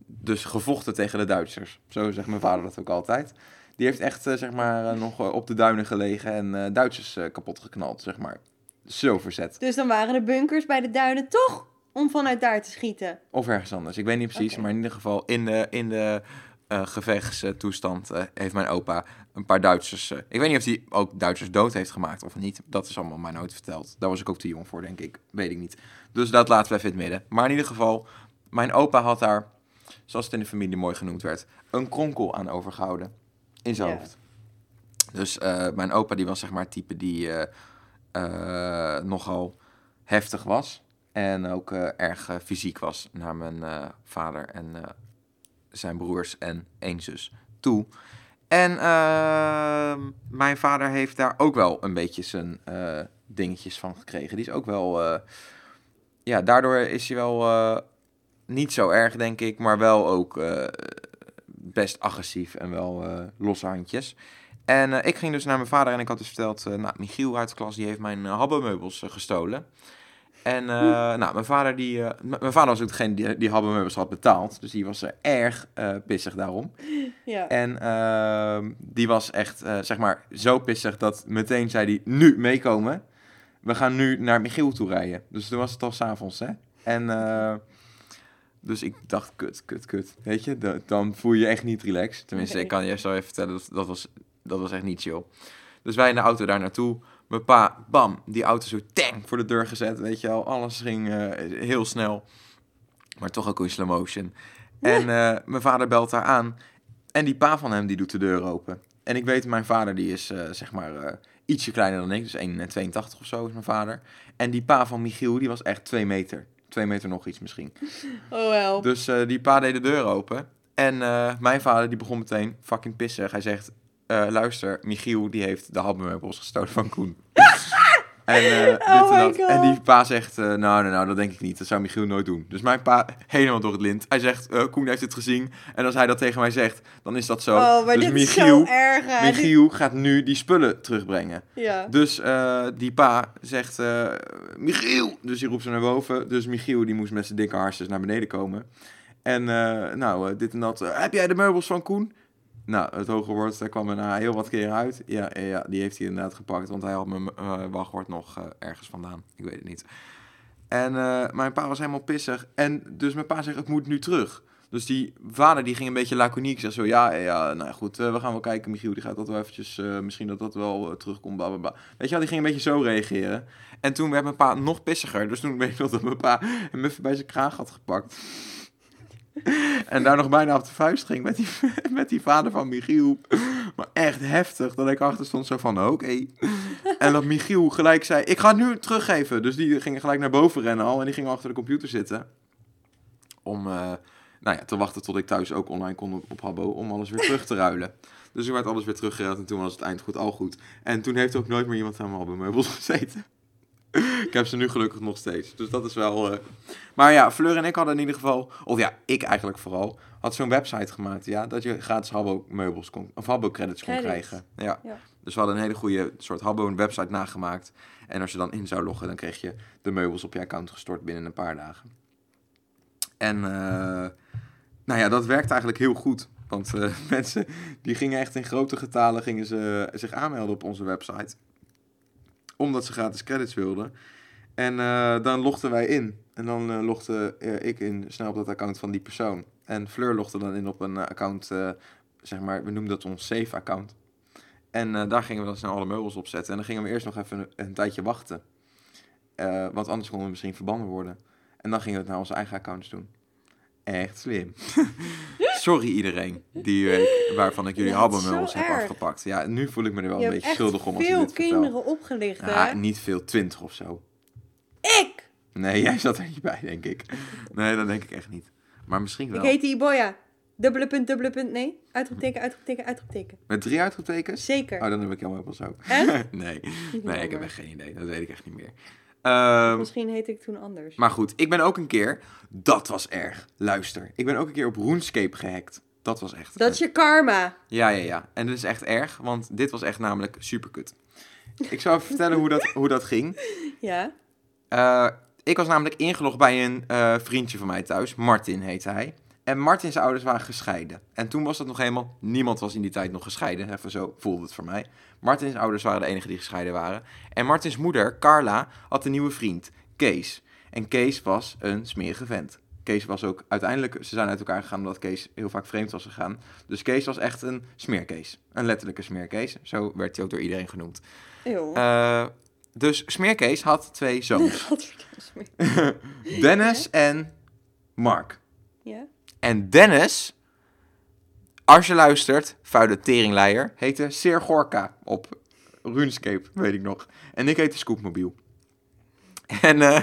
dus gevochten tegen de Duitsers. Zo zegt mijn vader dat ook altijd. Die heeft echt, eh, zeg maar, eh, nog eh, op de duinen gelegen en Duitsers kapot geknald, zeg maar. Zo verzet. Dus dan waren de bunkers bij de duinen toch om vanuit daar te schieten. Of ergens anders. Ik weet niet precies, maar in ieder geval in de, in de eh, gevechtstoestand heeft mijn opa een paar Duitsers... ik weet niet of hij ook Duitsers dood heeft gemaakt of niet. Dat is allemaal mij nooit verteld. Daar was ik ook te jong voor, denk ik. Weet ik niet. Dus dat laten we even in het midden. Maar in ieder geval, mijn opa had daar, zoals het in de familie mooi genoemd werd, een kronkel aan overgehouden. In zijn hoofd. Dus eh, mijn opa die was zeg maar het type die eh, eh, nogal heftig was. En ook erg fysiek was naar mijn vader en zijn broers en één zus toe. En ehm, mijn vader heeft daar ook wel een beetje zijn dingetjes van gekregen. Die is ook wel... ja, daardoor is hij wel niet zo erg, denk ik. Maar wel ook eh, best agressief en wel eh, losse handjes. En eh, ik ging dus naar mijn vader en ik had dus verteld... nou, Michiel uit de klas die heeft mijn uh, habbemeubels gestolen. En nou, mijn vader, die, mijn vader was ook degene die, die habbemeubels had betaald. Dus die was er erg pissig daarom. Ja. En ehm, die was echt, zeg maar, zo pissig dat meteen zei hij, nu meekomen. We gaan nu naar Michiel toe rijden. Dus toen was het al s'avonds, hè. En dus ik dacht, kut, kut, kut. Weet je, da- dan voel je je echt niet relaxed. Tenminste, ik kan je zo even vertellen, dat, dat, was, dat was echt niet chill. Dus wij in de auto daar naartoe. Mijn pa, bam, die auto zo tang voor de deur gezet, weet je wel. Alles ging eh, heel snel, maar toch ook in slow motion. En eh, mijn vader belt daar aan. En die pa van hem, die doet de deur open. En ik weet, mijn vader, die is eh, zeg maar ietsje kleiner dan ik. Dus 1,82 of zo is mijn vader. En die pa van Michiel, die was echt 2 meter. 2 meter nog iets misschien. Oh wel. Dus eh, die pa deed de deur open. En eh, mijn vader, die begon meteen fucking pissig. Hij zegt, eh, luister, Michiel, die heeft de habbemeubels gestolen van Koen. En, dit Oh en, en die pa zegt, eh, nou, nou, nou, dat denk ik niet. Dat zou Michiel nooit doen. Dus mijn pa, helemaal door het lint. Hij zegt, eh, Koen heeft het gezien. En als hij dat tegen mij zegt, dan is dat zo. Oh, maar dus dit Michiel, is zo erg. hè. Dit- Michiel gaat nu die spullen terugbrengen. Ja. Dus die pa zegt, Michiel! Dus die roept ze naar boven. Dus Michiel die moest met zijn dikke harses naar beneden komen. En uh, nou, uh, dit en dat. Uh, heb jij de meubels van Koen? Nou, het hoge woord daar kwam er na heel wat keren uit. Ja, ja, die heeft hij inderdaad gepakt, want hij had mijn wachtwoord nog ergens vandaan. Ik weet het niet. En mijn pa was helemaal pissig. En dus mijn pa zegt, ik moet nu terug. Dus die vader die ging een beetje laconiek. Zeg zo, ja, ja, nou goed, we gaan wel kijken. Michiel die gaat dat wel eventjes, misschien dat dat wel terugkomt, bla, bla, bla. Weet je wel, die ging een beetje zo reageren. En toen werd mijn pa nog pissiger. Dus toen weet ik dat mijn pa hem even bij zijn kraag had gepakt. En daar nog bijna op de vuist ging met die, met die vader van Michiel. Maar echt heftig. Dat ik achter stond zo van, oké. En dat Michiel gelijk zei, ik ga het nu teruggeven. Dus die ging gelijk naar boven rennen al. En die ging achter de computer zitten. Om uh, nou ja, te wachten tot ik thuis ook online kon op Habbo. Om alles weer terug te ruilen. Dus toen werd alles weer teruggeruild. En toen was het eind goed al goed. En toen heeft ook nooit meer iemand aan mijn Habbo meubels gezeten. Ik heb ze nu gelukkig nog steeds. Dus dat is wel. Uh... Maar ja, Fleur en ik hadden in ieder geval. Of ja, ik eigenlijk vooral. Had zo'n website gemaakt. Ja, dat je gratis Habbo meubels kon. Of Habbo credits kon krijgen. Ja. ja. Dus we hadden een hele goede soort Habbo website nagemaakt. En als je dan in zou loggen, dan kreeg je de meubels op je account gestort binnen een paar dagen. En. Uh... Nou ja, dat werkt eigenlijk heel goed. Want uh, mensen die gingen echt in grote getalen gingen ze, zich aanmelden op onze website omdat ze gratis credits wilden. En uh, dan logden wij in. En dan uh, logde uh, ik in snel op dat account van die persoon. En Fleur logde dan in op een account, zeg maar, we noemden dat ons safe account. En daar gingen we dan snel alle meubels op zetten. En dan gingen we eerst nog even een, een tijdje wachten. want anders konden we misschien verbannen worden. En dan gingen we het naar onze eigen accounts doen. Echt slim. Sorry iedereen die, uh, waarvan ik jullie ja, heb afgepakt. Ja, nu voel ik me er wel een beetje schuldig om als veel dit kinderen opgelicht, Ja, niet veel, twintig of zo. Ik? Nee, jij zat er niet bij, denk ik. Nee, dat denk ik echt niet. Maar misschien wel. Ik heet Iboya. Dubbele punt, dubbele punt, nee. Uitroepteken, uitroepteken, uitroepteken. Met drie uitroeptekens? Zeker. Oh, dan heb ik meubels ook. Echt? nee, nee, ik heb echt geen idee. Dat weet ik echt niet meer. Um, Misschien heet ik toen anders. Maar goed, ik ben ook een keer... Dat was erg. Luister. Ik ben ook een keer op RuneScape gehackt. Dat was echt... Dat is je karma. Ja, ja, ja. En dat is echt erg, want dit was echt namelijk super kut. Ik zal even vertellen hoe dat, hoe dat ging. Ja. Uh, ik was namelijk ingelogd bij een uh, vriendje van mij thuis. Martin heette hij. En Martins ouders waren gescheiden. En toen was dat nog helemaal... Niemand was in die tijd nog gescheiden. Even zo voelde het voor mij. Martins ouders waren de enigen die gescheiden waren. En Martins moeder, Carla, had een nieuwe vriend, Kees. En Kees was een smerige vent. Kees was ook uiteindelijk, ze zijn uit elkaar gegaan omdat Kees heel vaak vreemd was gegaan. Dus Kees was echt een smeerkees. Een letterlijke smeerkees. Zo werd hij ook door iedereen genoemd. Uh, dus Smeerkees had twee zoons. Dennis en Mark. Ja. En Dennis, als je luistert, vuile teringleier, heette Seer Gorka op RuneScape, weet ik nog. En ik heette Scoopmobiel. En uh,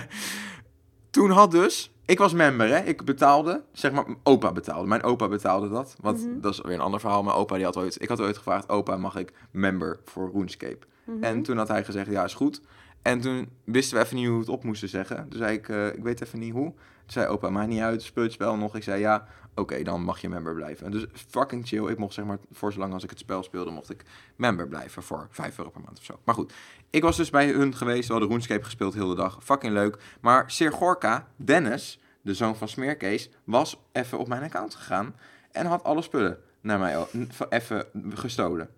toen had dus ik was member, hè. Ik betaalde, zeg maar, opa betaalde. Mijn opa betaalde dat. Want mm -hmm. dat is weer een ander verhaal. Mijn opa, die had ooit... Ik had ooit gevraagd, opa, mag ik member voor RuneScape? Mm -hmm. En toen had hij gezegd, ja, is goed. En toen wisten we even niet hoe we het op moesten zeggen. Toen zei ik, uh, ik weet even niet hoe. Toen zei opa, maakt niet uit, speel het spel nog. Ik zei, ja, oké, okay, dan mag je member blijven. En dus fucking chill. Ik mocht zeg maar, voor zolang als ik het spel speelde, mocht ik member blijven voor 5 euro per maand of zo. Maar goed, ik was dus bij hun geweest. We hadden RuneScape gespeeld heel de dag. Fucking leuk. Maar Sir Gorka, Dennis, de zoon van Smeerkees, was even op mijn account gegaan. En had alle spullen naar mij even gestolen.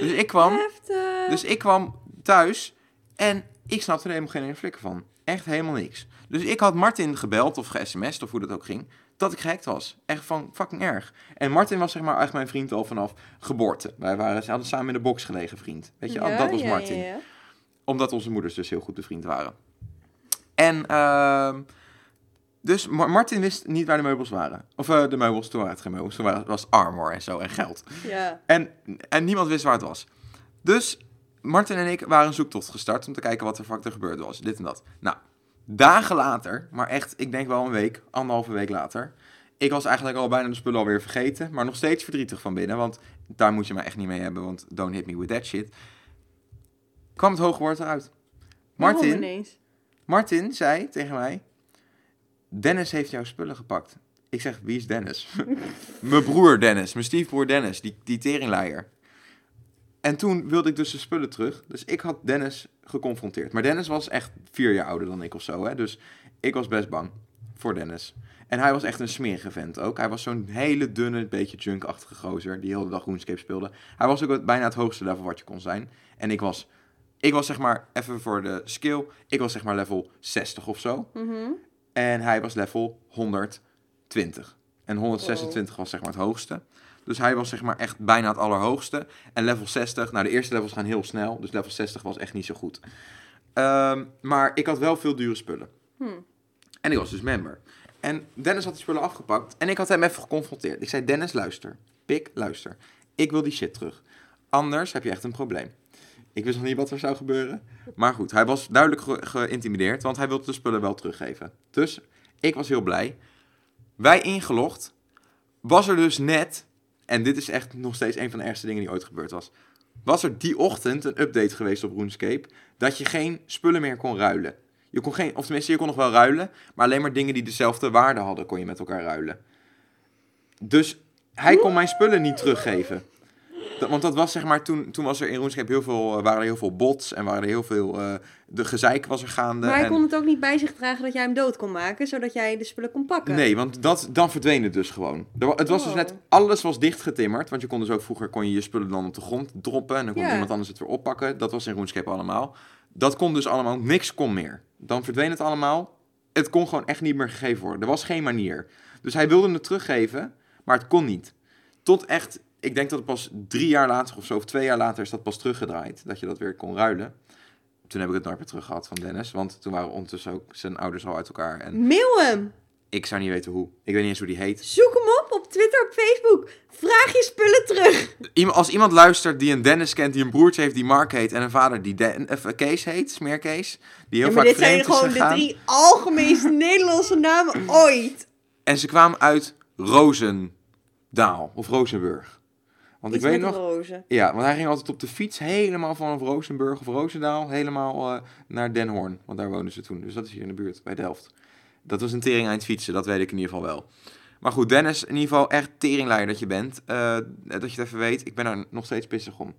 Dus ik kwam, Heftig. dus ik kwam thuis en ik snapte er helemaal geen flikker van. Echt helemaal niks. Dus ik had Martin gebeld of ge-sms'd of hoe dat ook ging. Dat ik gehackt was. Echt van fucking erg. En Martin was zeg maar echt mijn vriend al vanaf geboorte. Wij waren, ze hadden samen in de box gelegen vriend. Weet je, ja, dat was Martin. Ja, Omdat onze moeders dus heel goed bevriend waren. En uh, dus Martin wist niet waar de meubels waren. Of uh, de meubels, toen waren het geen meubels. Toen waren, was armor en zo en geld. Ja. En, en niemand wist waar het was. Dus Martin en ik waren een zoektocht gestart om te kijken wat er fuck er gebeurd was. Dit en dat. Nou, dagen later, maar echt, ik denk wel een week, anderhalve week later. Ik was eigenlijk al bijna de spullen alweer vergeten, maar nog steeds verdrietig van binnen. Want daar moet je mij echt niet mee hebben, want don't hit me with that shit. Kwam het hoge woord eruit. Martin, Martin zei tegen mij, Dennis heeft jouw spullen gepakt. Ik zeg, wie is Dennis? mijn broer Dennis, mijn stiefbroer Dennis, die, die teringleier. En toen wilde ik dus de spullen terug. Dus ik had Dennis geconfronteerd. Maar Dennis was echt vier jaar ouder dan ik of zo. Hè? Dus ik was best bang voor Dennis. En hij was echt een smerige vent ook. Hij was zo'n hele dunne, beetje junkachtige gozer die heel de dag RuneScape speelde. Hij was ook bijna het hoogste level wat je kon zijn. En ik was, ik was zeg maar, even voor de skill, ik was zeg maar level 60 of zo. Mhm. En hij was level 120. En 126 was zeg maar het hoogste. Dus hij was zeg maar echt bijna het allerhoogste. En level 60, nou de eerste levels gaan heel snel. Dus level 60 was echt niet zo goed. Ehm, maar ik had wel veel dure spullen. Hmm. En ik was dus member. En Dennis had die spullen afgepakt. En ik had hem even geconfronteerd. Ik zei, Dennis, luister. Pik, luister. Ik wil die shit terug. Anders heb je echt een probleem. Ik wist nog niet wat er zou gebeuren. Maar goed, hij was duidelijk ge- geïntimideerd. Want hij wilde de spullen wel teruggeven. Dus ik was heel blij. Wij ingelogd. Was er dus net... En dit is echt nog steeds een van de ergste dingen die ooit gebeurd was. Was er die ochtend een update geweest op RuneScape... dat je geen spullen meer kon ruilen. Je kon geen, of tenminste, je kon nog wel ruilen, maar alleen maar dingen die dezelfde waarde hadden, kon je met elkaar ruilen. Dus hij kon mijn spullen niet teruggeven. Dat- want dat was zeg maar, toen, toen was er in RuneScape heel veel, eh, waren er heel veel bots en waren er heel veel, eh, de gezeik was er gaande. Maar hij en- kon het ook niet bij zich dragen dat jij hem dood kon maken, zodat jij de spullen kon pakken. Nee, want dat, dan verdween het dus gewoon. Er het was dus Oh. net, alles was dichtgetimmerd. Want je kon dus ook vroeger kon je je spullen dan op de grond droppen. En dan kon Ja. iemand anders het weer oppakken. Dat was in RuneScape allemaal. Dat kon dus allemaal, niks kon meer. Dan verdween het allemaal. Het kon gewoon echt niet meer gegeven worden. Er was geen manier. Dus hij wilde het teruggeven, maar het kon niet. Tot echt, ik denk dat het pas drie jaar later of zo, of twee jaar later is dat pas teruggedraaid. Dat je dat weer kon ruilen. Toen heb ik het nooit meer terug gehad van Dennis. Want toen waren ondertussen ook zijn ouders al uit elkaar. En Mail hem! ik zou niet weten hoe. Ik weet niet eens hoe die heet. Zoek hem op op Twitter, op Facebook. Vraag je spullen terug. Iemand- Als iemand luistert die een Dennis kent, die een broertje heeft die Mark heet en een vader die Den of, eh, Kees heet, Smeerkees, die heel Ja, maar vaak dit zijn gewoon de drie algemeenste Nederlandse namen ooit. En ze kwamen uit Rozendaal of Rozenburg. Want Iets ik weet nog, rozen. ja, want hij ging altijd op de fiets helemaal vanaf Rozenburg of Roosendaal helemaal eh, naar Den Hoorn, want daar woonden ze toen. Dus dat is hier in de buurt bij Delft. Dat was een tering het fietsen, dat weet ik in ieder geval wel. Maar goed, Dennis, in ieder geval echt teringleider dat je bent. Eh, dat je het even weet, ik ben er nog steeds pissig om.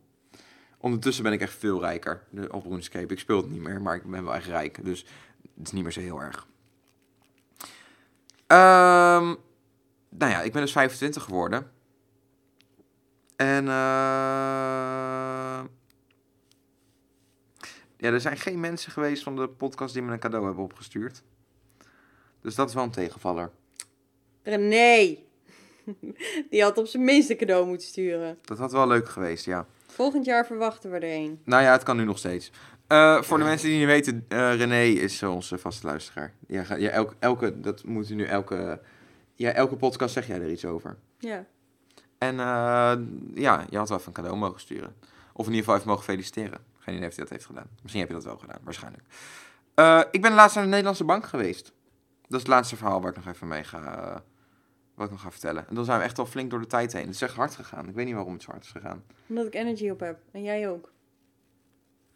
Ondertussen ben ik echt veel rijker op RuneScape. Ik speel het niet meer, maar ik ben wel echt rijk. Dus het is niet meer zo heel erg. Ehm, nou ja, ik ben dus 25 geworden. En eh ja, er zijn geen mensen geweest van de podcast die me een cadeau hebben opgestuurd. Dus dat is wel een tegenvaller. René. Die had op zijn minst een cadeau moeten sturen. Dat had wel leuk geweest, ja. Volgend jaar verwachten we er een. Nou ja, het kan nu nog steeds. Eh, voor de mensen die niet weten, eh, René is onze vaste luisteraar. Ja, elke, elke, dat moet nu elke, ja, elke podcast zeg jij er iets over. Ja. En eh, ja, je had wel even een cadeau mogen sturen. Of in ieder geval even mogen feliciteren. Geen idee of hij dat heeft gedaan. Misschien heb je dat wel gedaan, waarschijnlijk. Eh, ik ben laatst naar de Nederlandse bank geweest. Dat is het laatste verhaal waar ik nog even mee ga, eh, wat ik nog ga vertellen. En dan zijn we echt al flink door de tijd heen. Het is echt hard gegaan. Ik weet niet waarom het zo hard is gegaan. Omdat ik energy op heb. En jij ook.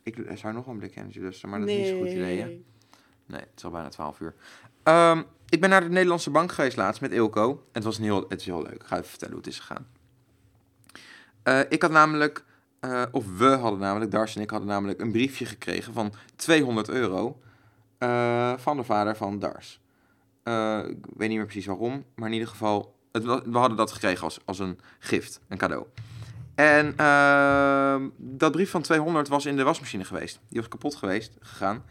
Ik zou nog een blik energy lusten, maar dat is niet zo'n goed idee, hè? Nee. Het is al bijna 12 uur. Ehm, ik ben naar de Nederlandse bank geweest laatst met Ilko. Het was een heel, het is heel leuk. Ik ga even vertellen hoe het is gegaan. Eh, ik had namelijk, eh, of we hadden namelijk, Dars en ik hadden namelijk een briefje gekregen van 200 euro eh, van de vader van Dars. Ik weet niet meer precies waarom, maar in ieder geval, het, we hadden dat gekregen als, als een gift, een cadeau. En ehm, dat brief van 200 was in de wasmachine geweest. Die was kapot geweest, gegaan.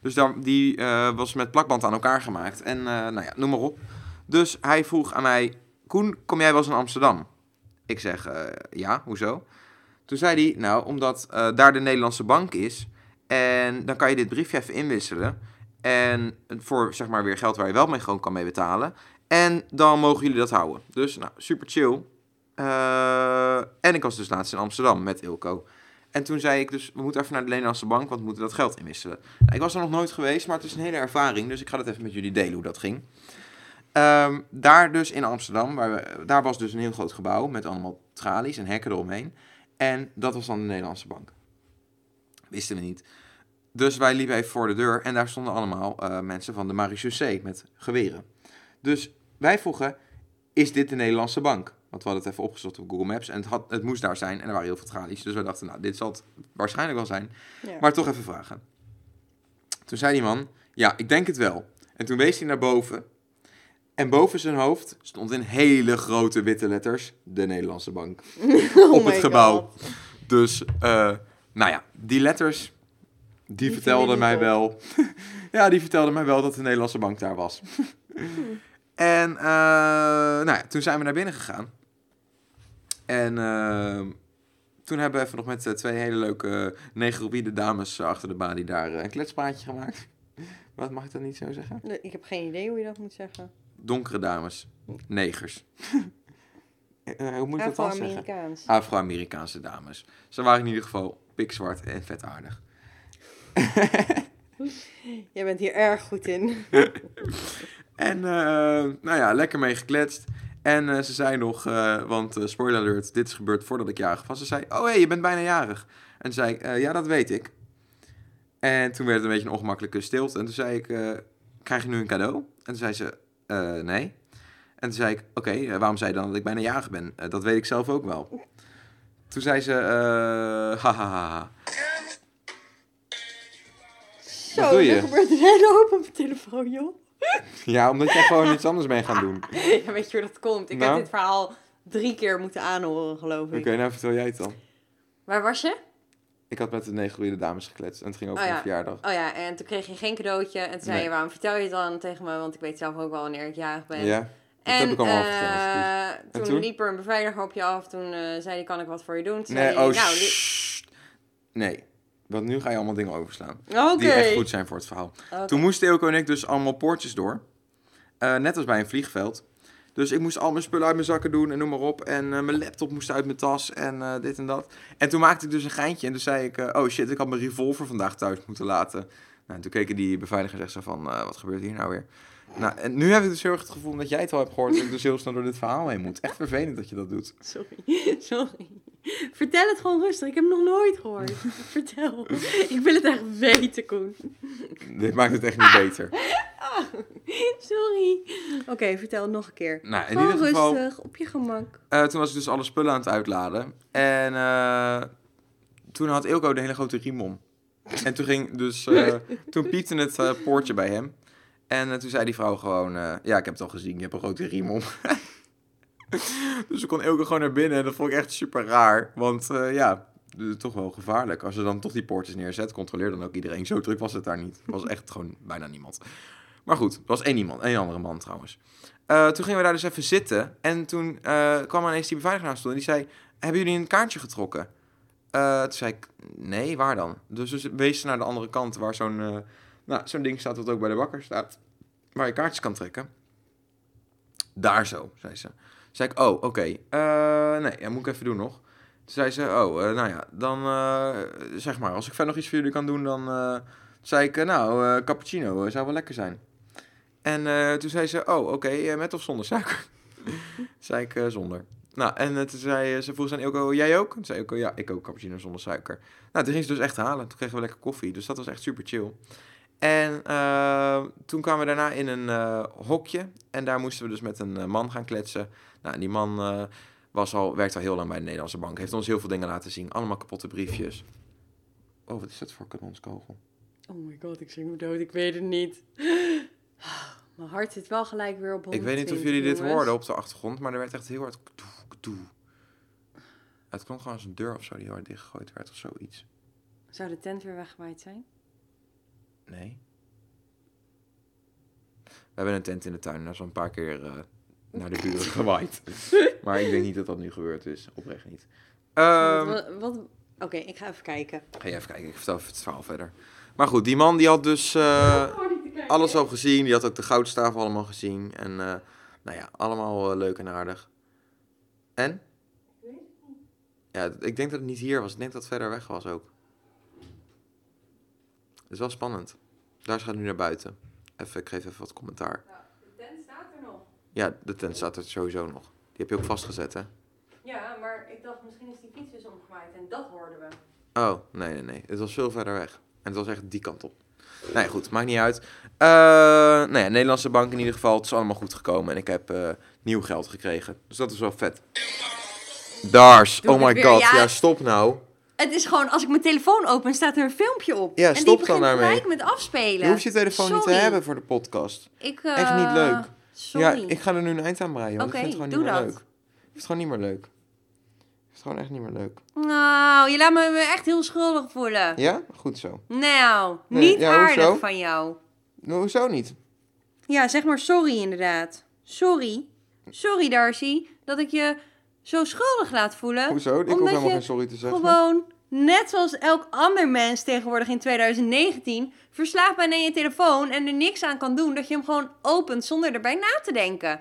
Dus die was met plakband aan elkaar gemaakt. En nou ja, noem maar op. Dus hij vroeg aan mij, Koen, kom jij wel eens in Amsterdam? Ik zeg, eh, ja, hoezo? Toen zei hij, nou, omdat eh, daar de Nederlandse bank is. En dan kan je dit briefje even inwisselen. En voor, zeg maar, weer geld waar je wel mee gewoon kan mee betalen. En dan mogen jullie dat houden. Dus, nou, super chill. Eh, en ik was dus laatst in Amsterdam met Ilko. En toen zei ik dus, we moeten even naar de Nederlandse bank, want we moeten dat geld inwisselen. Nou, ik was er nog nooit geweest, maar het is een hele ervaring. Dus ik ga dat even met jullie delen hoe dat ging. Ehm, daar dus in Amsterdam, waar we, daar was dus een heel groot gebouw met allemaal tralies en hekken eromheen. En dat was dan de Nederlandse bank. Wisten we niet. Dus wij liepen even voor de deur en daar stonden allemaal eh, mensen van de marechaussee met geweren. Dus wij vroegen, is dit de Nederlandse bank? Want we hadden het even opgezocht op Google Maps en het, had, het moest daar zijn en er waren heel veel tralies. Dus we dachten, nou, dit zal het waarschijnlijk wel zijn. Ja. Maar toch even vragen. Toen zei die man, ja, ik denk het wel. En toen wees hij naar boven. En boven zijn hoofd stond in hele grote witte letters de Nederlandse Bank. Oh op het my gebouw. God. Dus, eh, nou ja, die letters, die, Die vertelden mij wel... ja, die vertelden mij wel dat de Nederlandse Bank daar was. en, eh, nou ja, toen zijn we naar binnen gegaan. En eh, toen hebben we even nog met twee hele leuke negroïde dames achter de balie daar een kletspraatje gemaakt. Wat mag ik dat niet zo zeggen? Nee, Ik heb geen idee hoe je dat moet zeggen. Donkere dames. Negers. Eh, hoe moet ik dat dan zeggen? Afro-Amerikaans. Afro-Amerikaanse dames. Ze waren in ieder geval pikzwart en vetaardig. Jij bent hier erg goed in. En eh, nou ja, lekker mee gekletst. En eh, ze zei nog, eh, want spoiler alert, dit is gebeurd voordat ik jarig was. Ze zei, oh hé, hey, je bent bijna jarig. En zei ik, "Eh, ja, dat weet ik. En toen werd het een beetje een ongemakkelijke stilte. En toen zei ik, krijg je nu een cadeau? En toen zei ze, "Eh, nee. En toen zei ik, oké, eh, waarom zei je dan dat ik bijna jarig ben? "Eh, dat weet ik zelf ook wel. Toen zei ze, eh hahaha. Zo, doe je? er gebeurt een hele hoop op mijn telefoon, joh. Ja, omdat jij gewoon iets anders bent gaan doen. Oké, Ja, weet je hoe dat komt? Ik Nou? heb dit verhaal drie keer moeten aanhoren, geloof ik. nou vertel jij het dan. Waar was je? Ik had met de negroïde dames gekletst en het ging over Oh een ja. verjaardag. Oh ja, en toen kreeg je geen cadeautje. En toen zei Nee. je, waarom vertel je het dan tegen me? Want ik weet zelf ook wel wanneer ik jarig ben. Ja, dat en heb ik allemaal eh, verteld. toen, En toen? liep er een beveiliger op je af. Toen eh, zei hij, kan ik wat voor je doen? Toen Nee, zei oh, nou. Nee, want nu ga je allemaal dingen overslaan. Die echt goed zijn voor het verhaal. Toen moesten Eelco en ik dus allemaal poortjes door. Eh, net als bij een vliegveld. Dus ik moest al mijn spullen uit mijn zakken doen en noem maar op. En eh, mijn laptop moest uit mijn tas en eh, dit en dat. En toen maakte ik dus een geintje en toen zei ik... eh, oh shit, ik had mijn revolver vandaag thuis moeten laten. Nou, en toen keken die beveiligers echt zo van... wat gebeurt hier nou weer? Nou, en nu heb ik dus heel erg het gevoel dat jij het al hebt gehoord... dat ik dus heel snel door dit verhaal heen moet. Echt vervelend dat je dat doet. Sorry, sorry. Vertel het gewoon rustig. Ik heb het nog nooit gehoord. Vertel. Ik wil het echt weten, Koen. Dit maakt het echt niet beter. Sorry. Oké, vertel het nog een keer. Nou, in Gewoon ieder geval... rustig, op je gemak. Eh, toen was ik dus alle spullen aan het uitladen. En eh, toen had Ilko de hele grote riem om. En toen ging dus... eh, toen piepte het poortje bij hem. En toen zei die vrouw gewoon... eh, ja, ik heb het al gezien, je hebt een grote riem om. dus ik kon Ilko gewoon naar binnen. En dat vond ik echt super raar. Want eh, ja, toch wel gevaarlijk. Als je dan toch die poortjes neerzet, controleer dan ook iedereen. Zo druk was het daar niet. Er was echt gewoon bijna niemand. Maar goed, er was één iemand. één andere man trouwens. Eh, toen gingen we daar dus even zitten. En toen eh, kwam ineens die beveiliger toe. En die zei, hebben jullie een kaartje getrokken? Eh, toen zei ik, nee, waar dan? Dus we wezen naar de andere kant waar zo'n nou, zo'n ding staat dat ook bij de bakker staat. Waar je kaartjes kan trekken. Daar zo, zei ze. Zei ik, oh, oké. Eh, nee, dat moet ik even doen nog. Toen zei ze, oh, eh, nou ja, dan eh, zeg maar, als ik verder nog iets voor jullie kan doen, dan zei ik, nou, cappuccino zou wel lekker zijn. En toen zei ze, oh, oké, met of zonder suiker? zei ik, zonder. Nou, en toen zei ze vroeg aan Ilko, jij ook? Toen zei Ilko, ja, ik ook cappuccino zonder suiker. Nou, toen ging ze dus echt halen. Toen kregen we lekker koffie, dus dat was echt super chill. En toen kwamen we daarna in een hokje. En daar moesten we dus met een man gaan kletsen. Nou, die man eh, was al, werkt al heel lang bij de Nederlandse Bank. Heeft ons heel veel dingen laten zien. Allemaal kapotte briefjes. Oh, wat is dat voor kanonskogel? Oh my god, ik zing me dood. Ik weet het niet. Mijn hart zit wel gelijk weer op Ik weet niet of 120, jullie dit jongens. hoorden op de achtergrond, maar er werd echt heel hard... Het klonk gewoon als een deur of zo die heel hard dichtgegooid werd of zoiets. Zou de tent weer weggewaaid zijn? Nee. We hebben een tent in de tuin. Dat is al een paar keer eh, naar de buren gewaaid. maar ik denk niet dat dat nu gebeurd is. Oprecht niet. Ehm, wat, wat- Oké, ik ga even kijken. ga je even kijken. Ik vertel even het verhaal verder. Maar goed, die man die had dus eh, alles al gezien. Die had ook de goudstaaf allemaal gezien. En eh, nou ja, allemaal eh, leuk en aardig. En? Ja, ik denk dat het niet hier was. Ik denk dat het verder weg was ook. Het is wel spannend. Daar gaat nu naar buiten. Even, ik geef even wat commentaar. de tent staat er nog. Ja, de tent staat er sowieso nog. Die heb je ook vastgezet, hè? Ja, maar ik dacht misschien is die fiets dus omgewaaid en dat hoorden we. Oh, nee, nee, nee. Het was veel verder weg. En het was echt die kant op. Nou ja, goed. Maakt niet uit. Eh nou ja, Nederlandse bank in ieder geval. Het is allemaal goed gekomen. En ik heb eh, nieuw geld gekregen. Dus dat is wel vet. Dars. Doe Oh my god. ja. Ja, stop nou. Het is gewoon, als ik mijn telefoon open, staat er een filmpje op. Ja, en stop die dan begint daarmee. gelijk met afspelen. Je hoeft je telefoon niet te hebben voor de podcast. Ik, eh, Echt niet leuk. Sorry. Ja, ik ga er nu een eind aan breien. Want Oké, ik vind het gewoon doe niet meer dat. leuk. Ik vind het gewoon niet meer leuk. Ik vind het gewoon echt niet meer leuk. Nou, je laat me me echt heel schuldig voelen. Ja? Goed zo. Nou, Nee, niet ja, aardig hoezo? van jou. Nou, hoezo niet? Ja, zeg maar sorry inderdaad. Sorry. Sorry Darcy, dat ik je zo schuldig laat voelen. Hoezo? Ik hoef helemaal je geen sorry te zeggen. Gewoon, net zoals elk ander mens tegenwoordig in 2019, verslaafd bent aan je telefoon en er niks aan kan doen, dat je hem gewoon opent zonder erbij na te denken.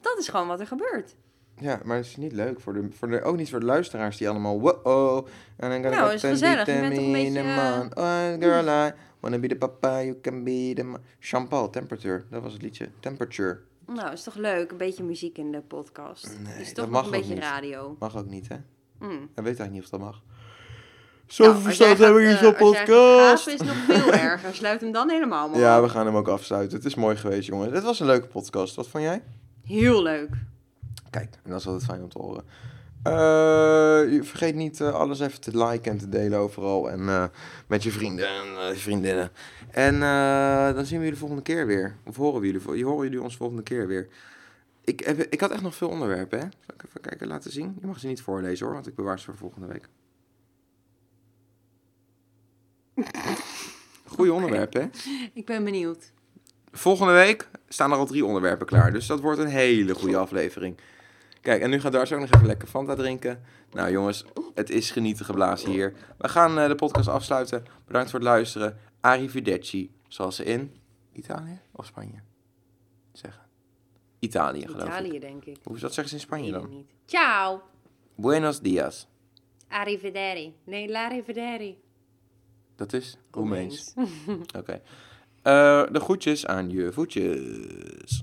Dat is gewoon wat er gebeurt. Ja, maar het is niet leuk. Voor de, voor de, ook niet voor de luisteraars die allemaal... Wow, en dan Nou, is gezellig. Je bent toch een beetje, Man. Oh, girl, I wanna be the papa, you can be the... man. Jean-Paul, Temperature. Dat was het liedje. Temperature. Nou, is toch leuk, een beetje muziek in de podcast. Nee, is dat toch mag nog een ook beetje niet. radio. Mag ook niet, hè? Mm. Ik weet eigenlijk niet of dat mag. Nou, Zoveel als verstand we gaat, hier zo'n eh, podcast. gapen, is nog veel erger. Sluit hem dan helemaal maar Ja, we gaan hem ook afsluiten. Het is mooi geweest, jongen. Het was een leuke podcast. Wat vond jij? Heel leuk. Kijk, en dat is altijd fijn om te horen. Eh, vergeet niet eh, alles even te liken en te delen overal. En met je vrienden en vriendinnen. En dan zien we jullie volgende keer weer. Of horen we jullie, horen jullie ons volgende keer weer. Ik, heb, ik had echt nog veel onderwerpen, hè? Zal ik even kijken, laten zien? Je mag ze niet voorlezen, hoor. Want ik bewaar ze voor volgende week. Goeie onderwerpen, hè? Ik ben benieuwd. Volgende week staan er al drie onderwerpen klaar. Dus dat wordt een hele goede aflevering. Kijk, en nu gaat Darcy ook nog even lekker Fanta drinken. Nou jongens, het is genieten geblazen hier. We gaan eh, de podcast afsluiten. Bedankt voor het luisteren. Arrivederci, zoals ze in Italië of Spanje zeggen. Italië, geloof ik. Italië, denk ik. Hoe dat zeggen ze in Spanje dan? niet. Ciao. Buenos dias. Arrivederci. Nee, l'arrivederci. Dat is Roemeens. Oké. Eh, de groetjes aan je voetjes.